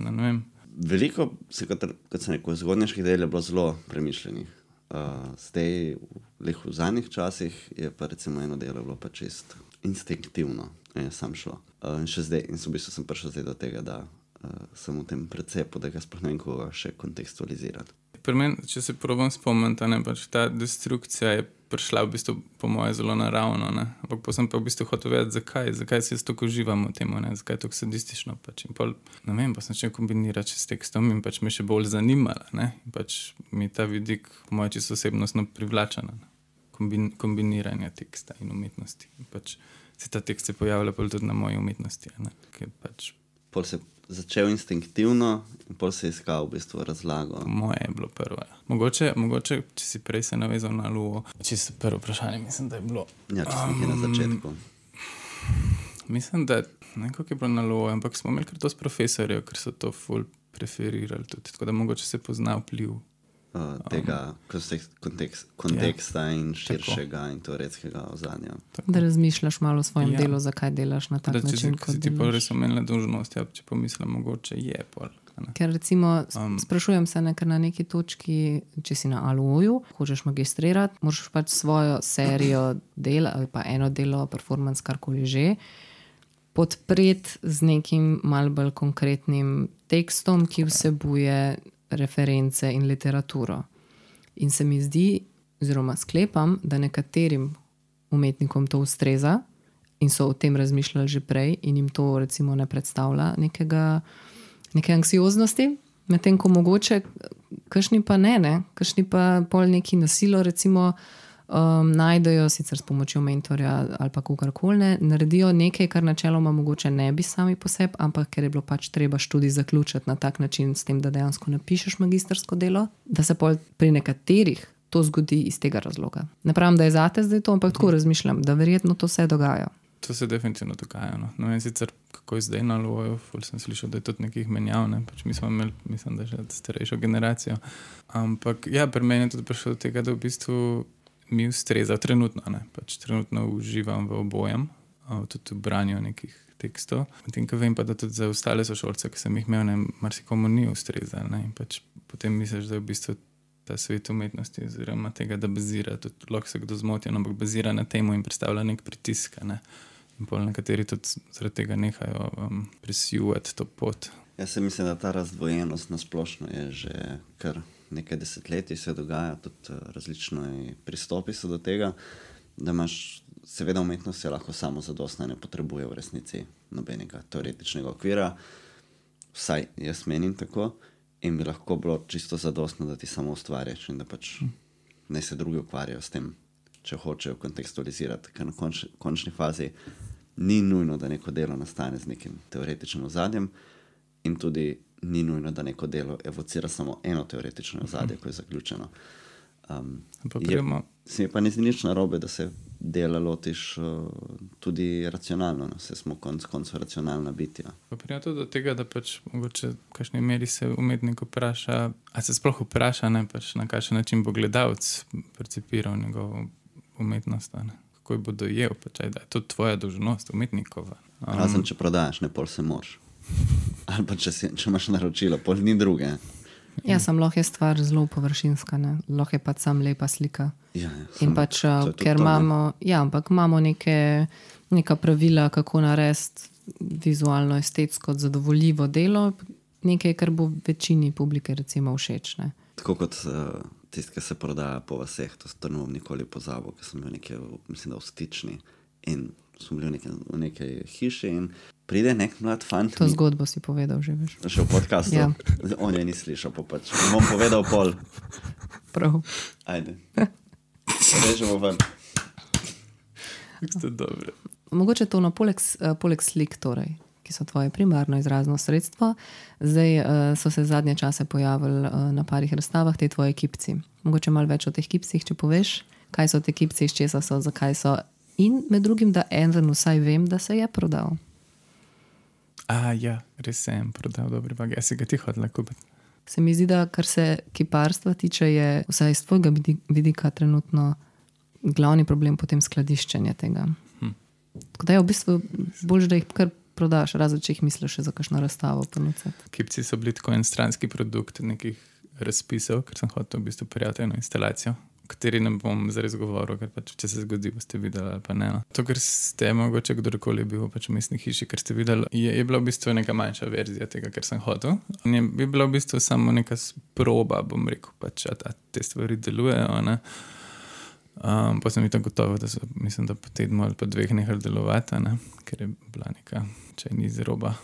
Veliko, se kot, kot sem rekel, zgodnejših del je bilo zelo premišljenih. Uh, zdaj, leh v zadnjih časih, je pa recimo eno delo bilo pa čist instinktivno, je sam šlo. Uh, in še zdaj, in v bistvu sem prišel zdaj do tega, da uh, sem v tem precepu, da ga sploh ne vem, kako še kontekstualizirati. Meni, če se probam spomniti, ne, pač ta destrukcija je prišla v bistvu, po mojem, zelo naravno. Ne. Ampak pa sem pa v bistvu hotel vedeti, zakaj, zakaj se jaz tako uživam v tem, ne, zakaj je tako sadistično. Pač. In pol, ne vem, pa sem začel kombinirati s tekstom in pač me še bolj zanimalo. Ne. In pač mi ta vidik, mojem, čisto osebnostno privlačen. ne. Kombin, kombiniranje teksta in umetnosti. In pač se ta tekst je pojavljal tudi na moji umetnosti. Ne, ker pač Pol se začel instinktivno, in pol se je iskal v bistvu razlago. Moje je bilo prvo. ja. Mogoče, mogoče če si prej se navezal na Luo, čisto prvo vprašanje, mislim, da je bilo. Ja, če sem nekje na začetku. Mislim, da ne vem, kako je bilo na Luo, ampak smo imeli kar dosti profesorjev, ker so to ful preferirali. Tudi. Tako da mogoče se pozna vpliv. Uh, tega kontekst, kontekst, konteksta ja, in širšega in teoretskega ozadja. Da razmišljaš malo o svojem Ja. delu, zakaj delaš na tak Da, če si, način. kot si ti pa res omenila dolžnost, ja, če pomislim, mogoče je pol. ne. Ker recimo, Um. um, sprašujem se, ne, ker na neki točki, če si na Aluju, hočeš magistrirati, moraš pač svojo serijo del ali pa eno delo, performance, karkoli že, podpreti z nekim mal bolj konkretnim tekstom, ki vsebuje reference in literaturo. In se mi zdi, oziroma sklepam, da nekaterim umetnikom to ustreza in so o tem razmišljali že prej, in jim to recimo ne predstavlja nekega neke anksioznosti, medtem ko mogoče, kašni pa ne, ne? kašni pa pol neki nasilo, recimo, um, najdejo sicer s pomočjo mentorja ali pa kogarkoli, ne, naredijo nekaj, kar načeloma mogoče ne bi sami po sebi, ampak ker je bilo pač treba študij zaključiti na tak način, s tem, da dejansko napišeš magistersko delo, da se pri nekaterih. To zgodi iz tega razloga. Ne pravim, da je zate zdaj to, ampak tako razmišljam, da verjetno to se dogaja. To se definitivno dogaja. No. Ne vem sicer, kako je zdaj na Loju, ful sem slišal, da je tudi nekih menjav, ne. pač mi smo imeli, mislim, da že starejšo generacijo. Ampak ja, pri meni je tudi prišlo do tega, da v bistvu mi ustreza, trenutno ne. Pač trenutno uživam v obojem, tudi v branju nekih tekstov. Medtem ko vem pa, da tudi za ostale sošolce, ki sem jih imel, ne, marsikomu ni ustrezal. Pač potem misliš, da je v bistvu ta svet umetnosti, oziroma tega, da bazira, tudi lahko se kdo zmoti, ampak bazira na tem in predstavlja nek pritisk. Ne. In pol nekateri tudi zaradi tega nehajo um, presijuvati to pot. Jaz mislim, da ta razdvojenost na splošno je že kar nekaj desetletij se dogaja, tudi eh, različni pristopi so do tega, da imaš, seveda, umetnost je lahko samo zadostna, ne potrebuje v resnici nobenega teoretičnega okvira, vsaj jaz menim tako, in bi lahko bilo čisto zadostno, da ti samo ustvarjaš in da pač ne se drugi ukvarjajo s tem, če hočejo kontekstualizirati, ker na konč, končni fazi ni nujno, da neko delo nastane z nekim teoretičnim ozadjem, in tudi ni nujno, da neko delo evocira samo eno teoretično ozadje, ko je zaključeno. Um, je, se mi pa ne zdi nič narobe, da se dela lotiš uh, tudi racionalno, no. se smo konec koncev racionalna bitja. pa pridemo tudi do tega, da pač mogoče v kakšni meri se umetnik vpraša, a se sploh vpraša, ne, pač na kakšen način bo gledalec percipiral njegovo umetnost. ne. Kako jo bo dojel, pač, da je to tvoja dolžnost, umetnikova. Um, Razen če prodajaš, ne pol se moraš. Ali pa če, si, če imaš naročilo, pol ni druge. Ja, sem lahko je stvar zelo površinska, ne? lahko je pač sam lepa slika. Ja, ja, In samo pač, tudi ker to, ne. imamo, ja, ampak imamo neke, neka pravila, kako narediti vizualno, estetsko zadovoljivo delo, nekaj, kar bo večini publike recimo všeč. Ne? Tako kot uh, tisti, ki se prodaja po vseh, to, to ne bom nikoli pozabil, ker sem bil nekje, mislim, da v stični in smo bili v, neke, v nekej hiši in pride nek mlad fant. To mi- zgodbo si povedal, že veš. Še v podkastu. Ja. On je ni slišal, pa pač. Bom povedal pol. Prav. Ajde. Režemo ven. Mogoče to na poleg, eh, poleg slik, torej, ki so tvoje primarno izrazno sredstvo. Zdaj uh, so se zadnje čase pojavili uh, na parih razstavah te tvoje kipci. Mogoče malo več o teh kipcih, če poveš, kaj so te kipci, iz česa so, zakaj so. In med drugim, da en vsaj vem, da se je prodal. A, ja, res sem prodal dobre vage. Jaz si ga ti hotel kupiti. Se mi zdi, da kar se kiparstva tiče, je vsaj iz tvojega vidi- vidika trenutno glavni problem potem skladiščenje tega. Hm. Tako da je v bistvu bolj, da jih kar prodaš, razen če jih misliš za kakšno razstavo ponuditi. Kipci so bili tako en stranski produkt nekih razpisov, ker sem hotel v bistvu prijeti eno instalacijo, kateri ne bom zares govoril, ker pač, če se zgodi, boste videli ali pa ne. no. To, kar ste mogoče kdorkoli bil pač v mestni hiši, kar ste videli, je, je bila v bistvu neka manjša verzija tega, kar sem hotel. In je, je bila v bistvu samo neka proba, bom rekel, pač, a, a te stvari delujejo. Ne? Um, pa sem jih tako gotovo, da so, mislim, da po tednu ali pa dveh nehali delovati, ne? ker je bila neka čajni zroba.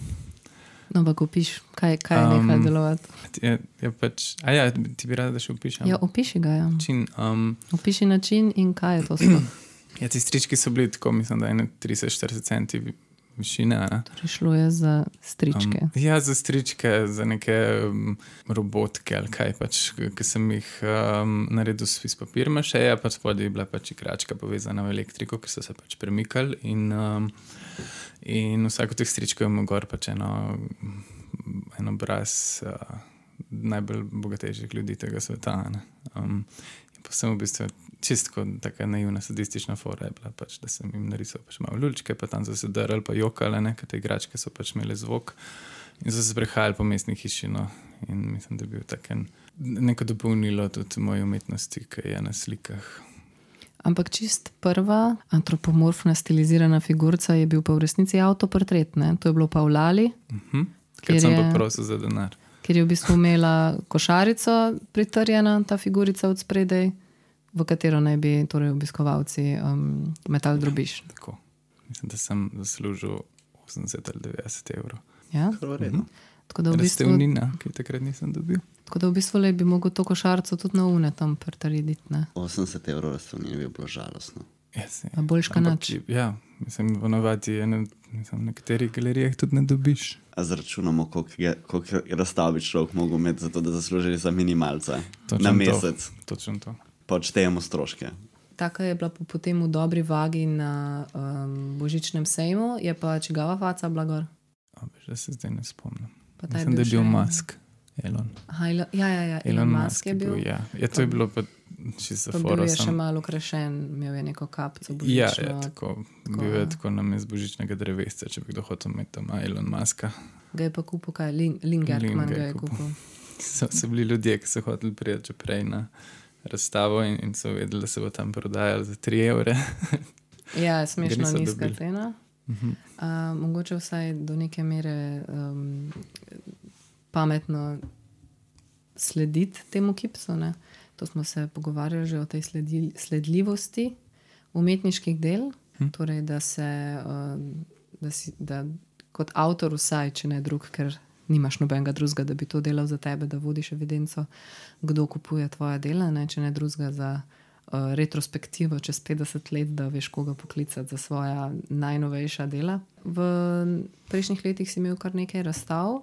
No, ampak opiš, kaj, kaj je Um, nehal delovati. Je, je pač, a ja, ti bi rada, da še opišem. Ja, opiši ga. Ja. Način, um, Opiši način in kaj je to sploh. ja, ti strički so bili tako, mislim, da je 30-40 centi vi- višine. Ne? Torej, šlo je za stričke. Um, ja, za stričke, za neke um, robotke ali kaj pač, ki sem jih um, naredil iz papirja, še je pač spodaj je bila pač igračka povezana v elektriko, ki so se pač premikali. In, um, in vsak od teh stričkov ima gor pač eno, en obraz uh, najbolj bogatejših ljudi tega sveta. ne. Um, pa sem v bistvu čistko taka naivna, sadistična fora je bila, pač, da sem jim narisal pač malo lučke, pa tam so se drli, pa jokale, ne, ker te igračke so pač imele zvok. In so se sprehajali po mestni hiši. No. In mislim, da je bil tak en, neko dopolnilo tudi moje umetnosti, ki je na slikah. Ampak čist prva antropomorfna stilizirana figurica je bil pa v resnici avtoportret. Ne? To je bilo pa v Lali, Mhm. Ker Ker sem je- pa prosil za denar. kjer je v bistvu imela košarico pritrjena, ta figurica od spredaj, v katero naj bi torej, obiskovalci um, metal drobiš. Tako. Mislim, da sem zaslužil 80 ali 90 evrov. Ja? Redno. Tako, da v bistvu, Razstavnina, ki takrat nisem dobil. tako da v bistvu le bi mogel to košarico tudi na une tam prtariditi. 80 evrov razstavljanje bi bilo žalostno. Yes, A boljš kanač. Ja, mislim, ponovadi je na mislim, nekaterih galerijah tudi ne dobiš. A zračunamo, koliko je- koliko je razstav bi človek mogel imeti, zato da zasluži za minimalca Točno na to. mesec. Točno to. Počtejemo stroške. Taka je bila po- potem v dobri vagi na um, božičnem sejmu, je pa čigava faca blagor. Da se zdaj ne spomnim. Pa je Mislim, da je bil še- Musk, Elon. Aha, Elon, ja, ja, ja, Elon Musk je bil. Ja. Ja, to je bilo pa čisto Pa za bil foro. je še sem- malo ukrašen, imel je neko kapco. Ja, božično. ja, tako. tako, Bil je ja. tako na mestu božičnega drevesca, če bi kdo hotel imeti tam Elon Muska. Ga je pa kupil, kaj Lin- Lingertman Lin ga je je kupil. kupil. So, so bili ljudje, ki so hoteli že prej na razstavo in, in so vedeli, da se bo tam prodajalo za 3 evre. Ja, smešno nizka dobili. cena. Mhm. Uh, mogoče vsaj do neke mere um, pametno slediti temu kipsu. Ne? To smo se pogovarjali že o tej sledi, sledljivosti umetniških del, hm. torej da se um, da si, da kot avtor, vsaj če ne drug, ker nimaš nobenega drugega, da bi to delal za tebe, da vodiš evidenco, kdo kupuje tvoja dela, ne? če ne drugega za. Uh, retrospektivo čez 50 let, da veš, koga poklicati za svoja najnovejša dela. V prejšnjih letih si imel kar nekaj razstav,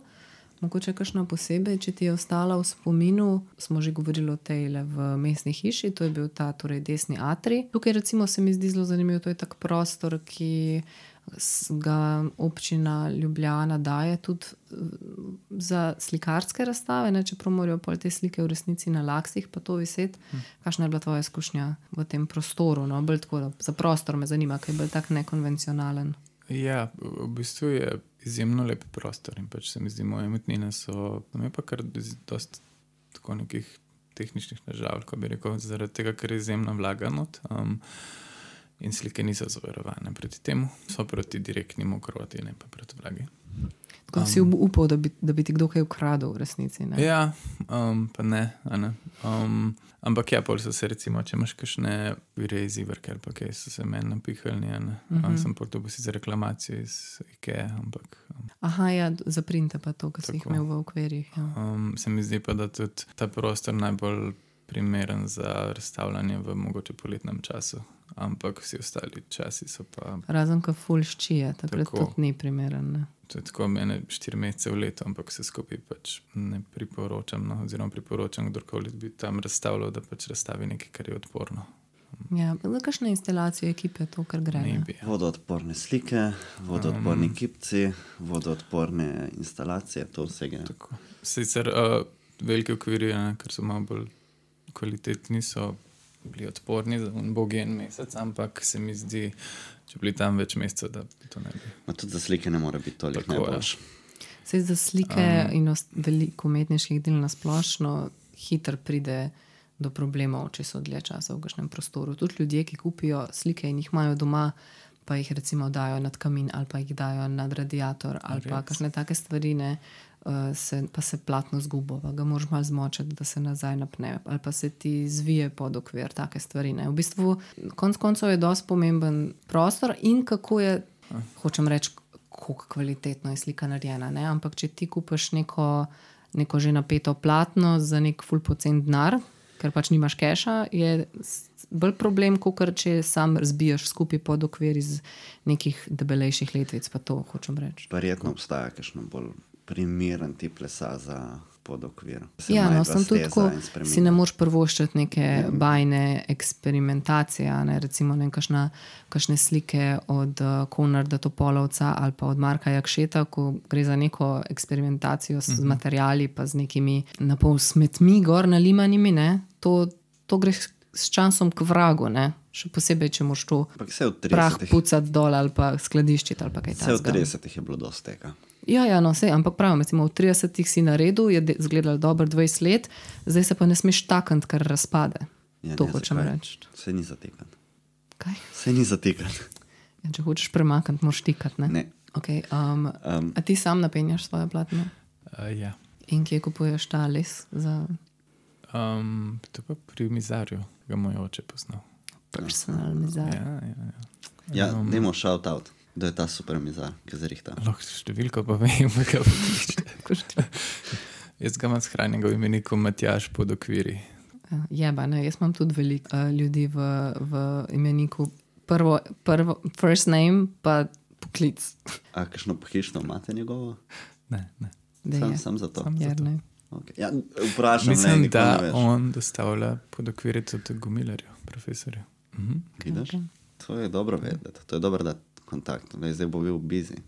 mogoče kakšno posebej, če ti je ostala v spominu. Smo že govorili o tej le v mestni hiši, to je bil ta torej, desni atri. Tukaj, recimo, se mi zdi zelo zanimivo, to je tak prostor, ki s- ga občina Ljubljana daje tudi eh, za slikarske razstave, ne, čeprav morajo pol te slike v resnici na laksih, pa to viseti. Kakšna je bila tvoja izkušnja v tem prostoru? No? Bolj tako, da za prostor me zanima, ker je bolj tak nekonvencionalen. Ja, v bistvu je izjemno lep prostor in pač se mi zdi, moje umetnine so, tam je pa kar dosti tako nekih tehničnih težav, ko bi rekel, zaradi tega, ker je izjemna vlaga not. Um, in slike niso zavarovane proti temu, so proti direktni mokroti, ne pa proti vlagi. Tako um, si up- upal, da bi, da bi ti kdo kaj ukradel v resnici. Ne? Ja, um, pa ne. ne. Um, ampak ja, pol so se recimo, če imaš kakšne vire iz Iverke ali pa kaj, so se meni napihali. Uh -huh. um, sem pol to si za reklamacijo iz IKEA, ampak um, Aha, ja, za printe pa to, kar si jih imel v okvirih. Ja. um, se mi zdi pa, da tudi ta prostor najbolj primeren za razstavljanje v mogoče poletnem času. Ampak vsi ostali časi so pa, Razen, ko ful ščije, takrat Tako. tudi ni primeren. Ne? to je tako mene štiri mesece v letu, ampak vse skupaj pač ne priporočam, no, oziroma priporočam kdorkoli bi tam razstavljal, da pač razstavi nekaj, kar je odporno. Ja, za kakšne instalacije ekipe to, kar gre. Bi. ja. Vodoodporne slike, vodoodporni kipci, vodoodporne instalacije, to vse gre. Tako. Sicer uh, velike okvirje, ker so malo bolj kvalitetni, so bili odporni za un bogi en mesec, ampak se mi zdi, če bi bili tam več mesecev, da to ne bi. Ma tudi za slike ne more biti toliko najboljš. Sej za slike um, in veliko umetniških del na splošno hitro pride do problemov, če so dlje časa v kakšnem prostoru. Tudi ljudje, ki kupijo slike in jih imajo doma, pa jih recimo dajo nad kamin ali pa jih dajo nad radiator ali pa kakšne take stvari, ne, se, pa se platno zgubo, ga moraš malo zmočiti, da se nazaj napne, ali pa se ti zvije pod okvir, take stvari. Ne. V bistvu, konc koncev je dosti pomemben prostor in kako je, hočem reči, kako kvalitetno je slika narejena. Ne? Ampak če ti kupiš neko, neko že napeto platno za nek full pocen denar, ker pač nimaš keša, je bolj problem, kot če sam razbiješ skupaj pod okvir iz nekih debelejših letvic. Pa to hočem reči. Verjetno obstaja kakšno bolj primeren tip lesa za podokvir. Se Ja, no, sem tudi tako, si ne moreš prvoščiti neke bajne eksperimentacije, a ne, recimo ne, kašna, kašne slike od uh, Konrada Topolovca ali pa od Marka Jakšeta, ko gre za neko eksperimentacijo s, z materiali, pa z nekimi napol smetmi, gor nalimanimi, ne, to, to gre s- časom k vragu, ne, še posebej, če moš to prah 30-ih pucati dol ali pa skladiščiti ali pa kaj vse v takega. 30-ih je bilo dosti tega. Ja, ja, no, sej, ampak pravim, recimo, v 30-ih si na redu, je izgledalo dobro 20 let, zdaj se pa ne smeš takant, ker razpade. Ja, to ne, hočem reči. Vse ni zatekati. Kaj? Vse ni zatekati. Ja, če hočeš premakniti, moraš tikati. Ne? Ne. Okay, um, Um, a ti sam napenjaš svoje platno Uh, ja. in kje kupuješ ta les za Um, to pa pri mizarju, ga moj oče poznal. personal mizar? Ja, ja, ja. ja, um, dajmo shout out, da je ta super mizar, ki zrihta. Lahko številko pa vem, kaj bo. Jaz ga imam shranjenega v imeniku Matjaš pod okviri. Ja, Jeba, ne, jaz imam tudi veliko uh, ljudi v, v imeniku. Prvo, prvo, first name, pa poklic. A kakšno pohištvo imate njegovo? Ne, ne. Da Sam, je. sam za to. Sam za to. Jernej. Okay. Ja, vprašam, Mislim, ne, ne da veš. on dostavlja pod okviri tudi Gumilarju, profesorju. Mhm. Vidiš? To je dobro vedeti, to je dobro dati kontakt, da zdaj bo bil busy.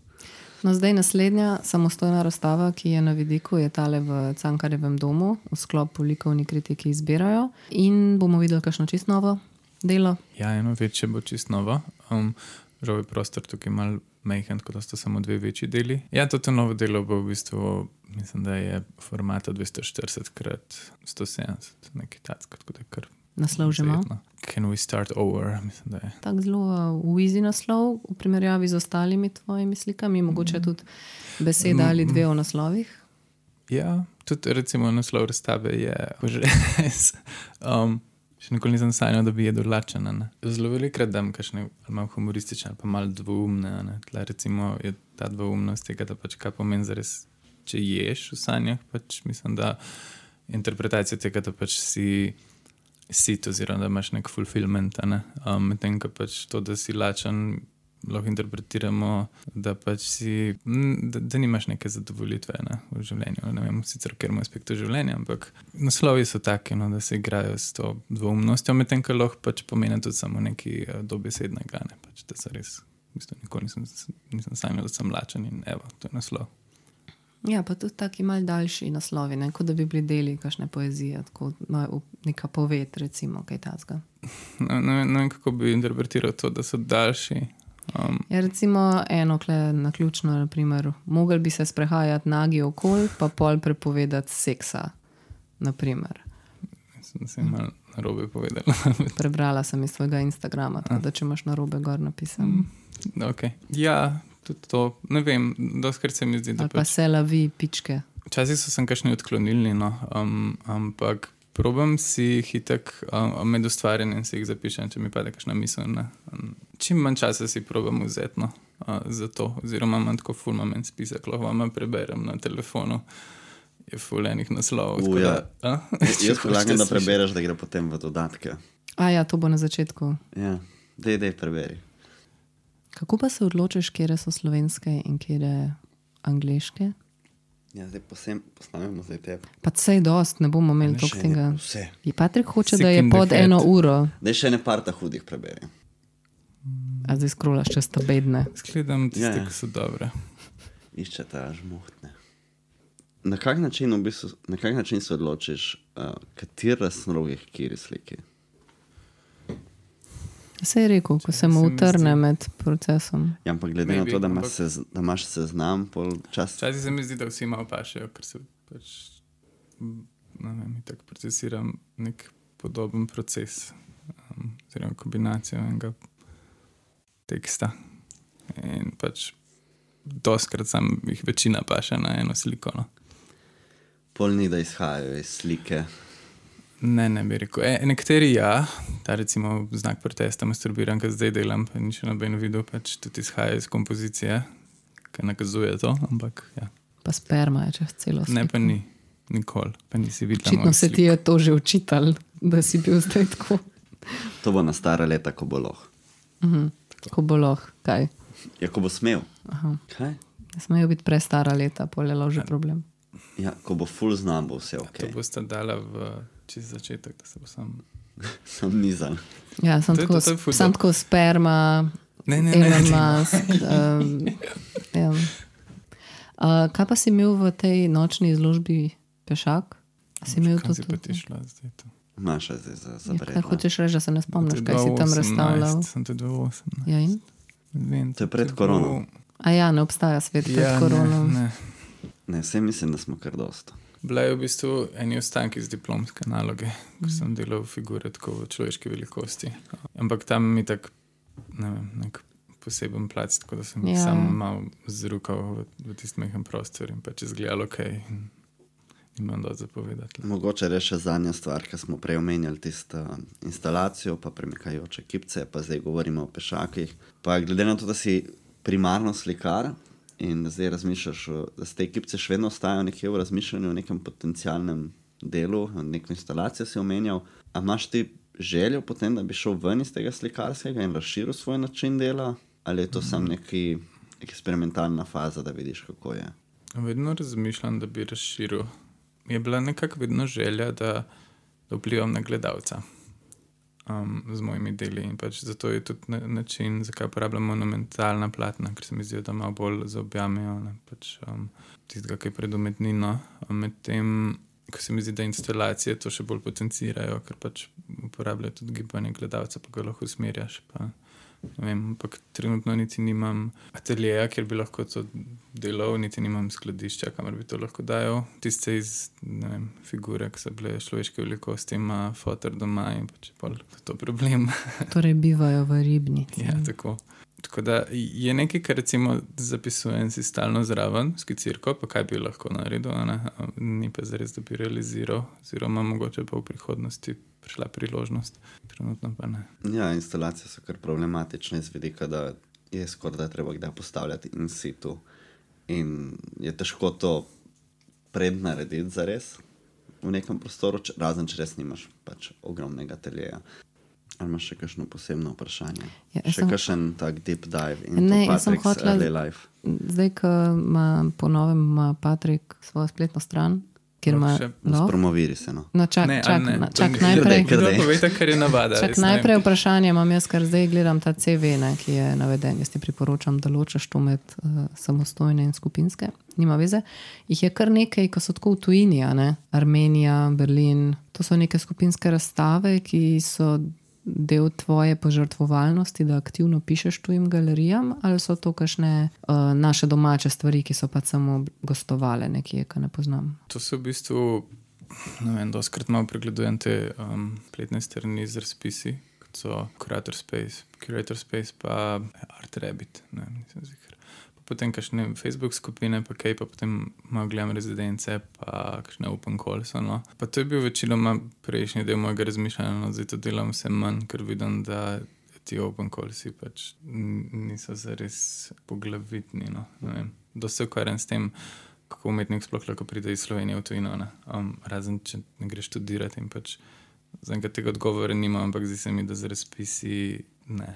No, zdaj naslednja samostojna razstava, ki je na vidiku, je tale v Cankarjevem domu, v sklopu likovni kritiki izbirajo. In bomo videli, kakšno čist novo delo. Ja, eno večje bo čist novo. Um, žal je prostor tukaj mal majhen, tako da sta samo dve večji deli. Ja, to to novo delo bo v bistvu, mislim, da je formata 240 krat 170, nekaj takega, tako da je kar. Naslov že ima. Can we start over? Mislim. Tako zelo uh, uizi naslov v primerjavi z ostalimi tvojimi slikami, mogoče tudi beseda ali dve o naslovih. Ja, tudi recimo naslov razstave je že res. Um, še nikoli nisem sanjal, da bi jedel lačen. ne. Zelo velikrat dam kakšne malo humoristične, ali pa malo dvoumne. ne. Tla recimo je ta dvoumnost tega, da pač kaj pomeni za res, če ješ v sanjah. Pač mislim, da interpretacija tega, da pač si sit oziroma da imaš nek fulfillment. ne. Um, Medtem ko pač to, da si lačen, lahko interpretiramo, da pač si, da, da nimaš neke zadovoljitve ne, v življenju. Ne vem, sicer v katerem aspektu življenja, ampak naslovi so taki, no, da se igrajo s to dvoumnostjo, medtem ko lahko pač pomeni tudi samo nekaj dobesednega. Ne, pač, da se res, v bistvu, nikoli nisem, nisem sanjal, da sem lačen in evo, to je naslov. Ja, pa tudi taki mal daljši naslovi, ne? kot da bi bili deli kakšne poezije, tako no, v- neka poved, recimo, kaj takega. Ne, ne, ne vem, kako bi interpretiral to, da so daljši. Um, Ja, recimo eno, kle na ključno, naprimer, mogel bi se sprehajati nagi okol, pa pol prepovedati seksa. Naprimer. mislim, da sem malo narobe povedal. Prebrala sem iz tvojega Instagrama, tako da če imaš na robe gor napisan. okay. Ja, tudi to. Ne vem, doskrat se mi zdi, da Ali pa pač, se lavi pičke. včasih so sem kakšni odklonilni, no, um, ampak probam si jih itek um, med ustvarjanjem si jih zapišem, če mi pade kakšna misel. Ne. Um, čim manj časa si probam vzeti no, uh, za to, oziroma imam tako ful moment spisek, lahko vam preberem na telefonu. Je fulejnih naslovov. U, tako ja. da, Jaz predlagam, da prebereš, da gre potem v dodatke. A ja, to bo na začetku. Ja, dej, dej, preberi. Kako pa se odločiš, kje so slovenske in kje angliške? Ja, zdaj posem, posnamemo zdaj te. Pa sej dost, ne bomo imeli toliko tega. Vse. Je Patrik hoče, Sick da je pod eno uro, Dej še ne parta hudih preberi. a zdaj skrolaš čez ta bedne. Skledam tiste, Ja, ja, ja. ki so dobre. Iščete žmohtne. Na kak način, v bistvu, na kak način se odločiš, uh, kateri razlogih, kjer sliki? Se je rekel, ko se mu utrne zdi- med procesom. Ja, ampak glede na Maybe, to, da ampak- sez, da imaš seznam, pol čas. Včasih se mi zdi, da vsi malo pašejo, ker se pač, ne vem, tako procesiram nek podoben proces, um, oziroma kombinacijo enega teksta. In pač doskrat sam jih večina paše na eno sliko. No. Pol ni, da izhajajo iz slike. Ne, ne bi rekel. E, nekateri ja, ta recimo znak protesta, masturbiram, ki zdaj delam, pa ni še noben videl, pač tudi izhaja iz kompozicije, ki nakazuje to, ampak ja. Pa sperma je čez celo sliko. ne pa ni, nikoli, pa nisi videl. Očitno se ti je to že učitelj, da si bil zdaj tako. To bo na stara leta, ko bo loh. Ko bo lahko, kaj. Ja, ko bo smel. Aha. Kaj? Ne smejo biti prestara leta, polje že problem. Ja, ko bo full znam, bo vse ok. To boste dala v čist začetek, da se bo sam. Sem nizan. Ja, sem To tako, to sem tako sperma, Ne, ne, ne. Musk. Um, ja. uh, kaj pa si imel v tej nočni izložbi pešak? Si imel si tudi pa ti šla zdaj to? Maša zdaj za, za Ja, kaj hočeš reči, da se ne spomniš, To kaj si tam 2018, razstavljal? Sem to 2018. Ja, in? Vem, To je pred bilo- korono. A ja, ne obstaja svet pred Ja, korono. ne, ne. Ne, vse mislim, da smo kar dosto. Bila je v bistvu eni ostanki iz diplomske naloge, ko Mhm. sem delal figure tako v človeški velikosti. Ampak tam mi tak, ne vem, nek poseben plac, tako da sem Ja. ja. sam malo zrukal v, v tisti mehen prostor in pač izgledalo ok. In imam dosti zapovedati. Mogoče reči še zadnja stvar, ki smo prej omenjali tisto instalacijo, pa premikajoče kipce, pa zdaj govorimo o pešakih. Pa glede na to, da si primarno slikar in da zdaj razmišljaš, da te kipce še vedno ostajajo nekje v razmišljanju o nekem potencialnem delu, neko instalacijo si omenjal. A imaš ti željo potem, da bi šel ven iz tega slikarskega in razširil svoj način dela, ali je to samo neki eksperimentalna faza, da vidiš, kako je? Vedno razmišljam, da bi razširil. Je bila nekako vedno želja, da, da vplivam na gledalca. Um, z mojimi deli. In pač zato je tudi na, način, zakaj uporabljam monumentalna platna, ker se mi zdi, da malo bolj zaobjamejo ne, pač, um, tistega, ki je pred umetnino. Medtem, ko se mi zdi, da instalacije to še bolj potencirajo, ker pač uporabljajo tudi gibanje gledalca, pa ga lahko usmerjaš. Pa, vem, ampak trenutno niti nimam ateljeja, kjer bi lahko to delal, niti nimam skladišča, kamor bi to lahko dajal. Tiste iz vem, figure, ki so bile človeške velikosti, ima fotor doma in pač je pol to problem. Torej, bivajo v ribnici. Ja, tako. Tako da je nekaj, kar recimo zapisujem si stalno zraven, skicirko, pa kaj bi lahko naredil, ne? Ni pa zares, da bi realiziral, oziroma mogoče pa v prihodnosti prišla priložnost, trenutno pa ne. Ja, instalacije so kar problematične z vidika, da je skoraj da treba kdaj postavljati in situ. In je težko to prednarediti za res v nekem prostoru, če, razen če res nimaš pač ogromnega teljeja. Ali imaš še kakšno posebno vprašanje? Ja, še sem- kakšen tak deep dive in Ne, jaz sem hotela- early life. Zdaj, ko ima po novem ima Patrik svojo spletno stran, kjer ima no, Promoviri se. No. no, čak, Ne, čak, ne? na, To čak ni- najprej. Kdo povejte, kar je navada. Čak ne vem. najprej vprašanje imam jaz, ker zdaj gledam ta CV, ne, ki je naveden. Jaz ti priporočam, da ločeš to med uh, samostojne in skupinske. Nima veze. Jih je kar nekaj, ko so tako v tujini, a ne? Armenija, Berlin. To so neke skupinske razstave, ki so del tvoje požrtvovalnosti, da aktivno pišeš tujim galerijam, ali so to kakšne uh, naše domače stvari, ki so pa samo gostovale nekje, ki ne poznam. To se v bistvu, ne vem, doskrat malo pregledujem te um, spletne strani z razpisi, so Curator Space, Curator Space pa Art Rabbit. Ne, vem, nisem ziher. Potem kakšne Facebook skupine, pa kaj, pa potem malo gledam rezidence, pa kakšne open calls. No. Pa to je bil večinoma prejšnji del mojega razmišljanja, no, zdaj to delam vse manj, ker vidim, da ti open callsi pač niso zares poglavitni. No. Dosti se ukvarjam s tem, kako umetnik sploh lahko pride iz Slovenije v tujino. ne. Um, razen če ne greš študirati in pač zaenkrat tega odgovora nimam, ampak zdi se mi, da z razpisi ne.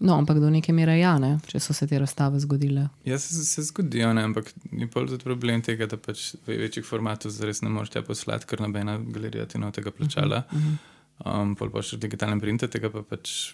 No, ampak do neke mere ja, ne, če so se te razstave zgodile. Ja, se, se zgodijo, ne, ampak ni pa tudi problem tega, da pač v večjih formatih zares ne moreš tja poslati, ker nobena galerija ti no tega plačala. Um, pol pa še v digitalnem printu, tega pa pač.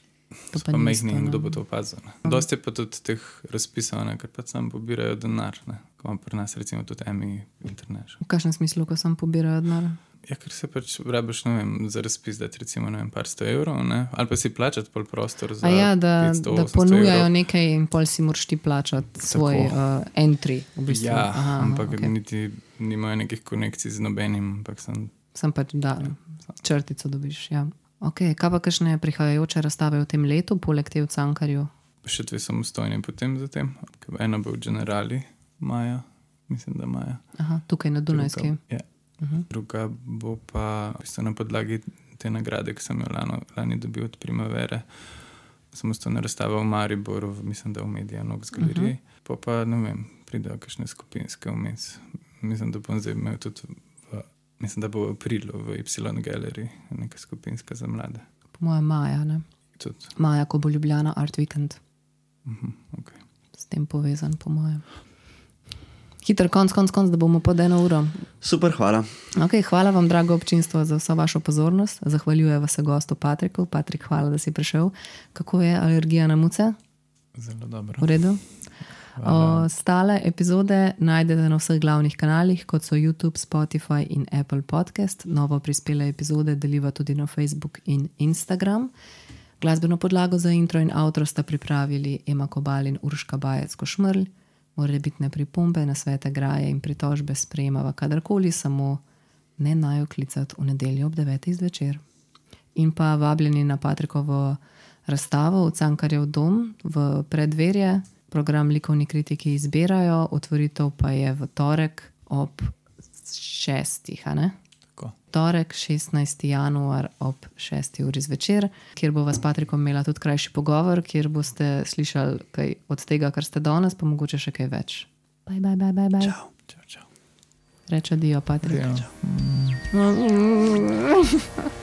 To pa Pa in ne. kdo bo to opazil. Dosti je pa tudi teh razpisov, ne, ker pač sam pobirajo denar. Ne. Ko imamo pri nas recimo tudi EMI International. V kakšnem smislu, ko sem pobirala denar? Ja, ker se pač rabiš, ne vem, za razpis dati recimo, ne vem, par sto evrov, ne? ali pa si plačati pol prostor za A ja, da, 500, da 800 ponujajo evrov. nekaj in pol si moraš ti plačati svoj uh, entry. V bistvu. Ja, Aha, ampak okay. niti nimajo nekih konekcij z nobenim, sem Sem pač da, črtico dobiš. Ja. Okay, kaj pa kakšne prihajajoče razstave v tem letu, poleg te v Cankarju? še dve samostojni potem za tem. Ena bo v Generali, maja, mislim, da maja. Aha, tukaj na Dunajski. Druga, ja. Uh -huh. druga bo pa v bistvu na podlagi te nagrade, ki sem jo lano, lani dobil od Primavere. Samostojna razstava v Mariboru, v- mislim, da v Medijanu, z galerije. Uh -huh. Pa pa ne vem, pridejo kakšne skupinske vmes. Mislim, da bom zdaj imel tudi, v, mislim, da bo v aprilu v Y Gallery neka skupinska za mlade. Po mojem, maja, ne? Tudi, maja, ko bo Ljubljana Art Weekend. uh -huh, okay. S tem povezan, po mojem. Hiter konc, konc, konc, da bomo pod eno uro. Super, hvala. Okay, hvala vam, drago občinstvo, za vso vašo pozornost. Zahvaljujem se gostu Patriku. Patrik, hvala, da si prišel. Kako je alergija na muce? Zelo dobro. V redu. Ostale epizode najdete na vseh glavnih kanalih, kot so YouTube, Spotify in Apple Podcast. Novo prispele epizode deliva tudi na Facebook in Instagram. Glasbeno podlago za intro in outro sta pripravili Ema Kobal in Urška Bajec Košmrl. Morebitne pripombe na svete graje in pritožbe sprejemava kadarkoli, samo ne naj jo klicati v nedeljo ob 9. zvečer. In pa vabljeni na Patrikovo razstavo v Cankarjev dom v predverje. Program likovni kritiki izbirajo, otvoritev pa je v torek ob šestih. a ne? Tako. Torek, 16. januar ob 6. uri zvečer, kjer bo vas Patrikom imela tudi krajši pogovor, kjer boste slišali kaj od tega, kar ste danes, pa mogoče še kaj več. Bye, bye, bye, bye, bye. Čau, čau, čau. Reče Dio, Patrik. Adijo. Mm.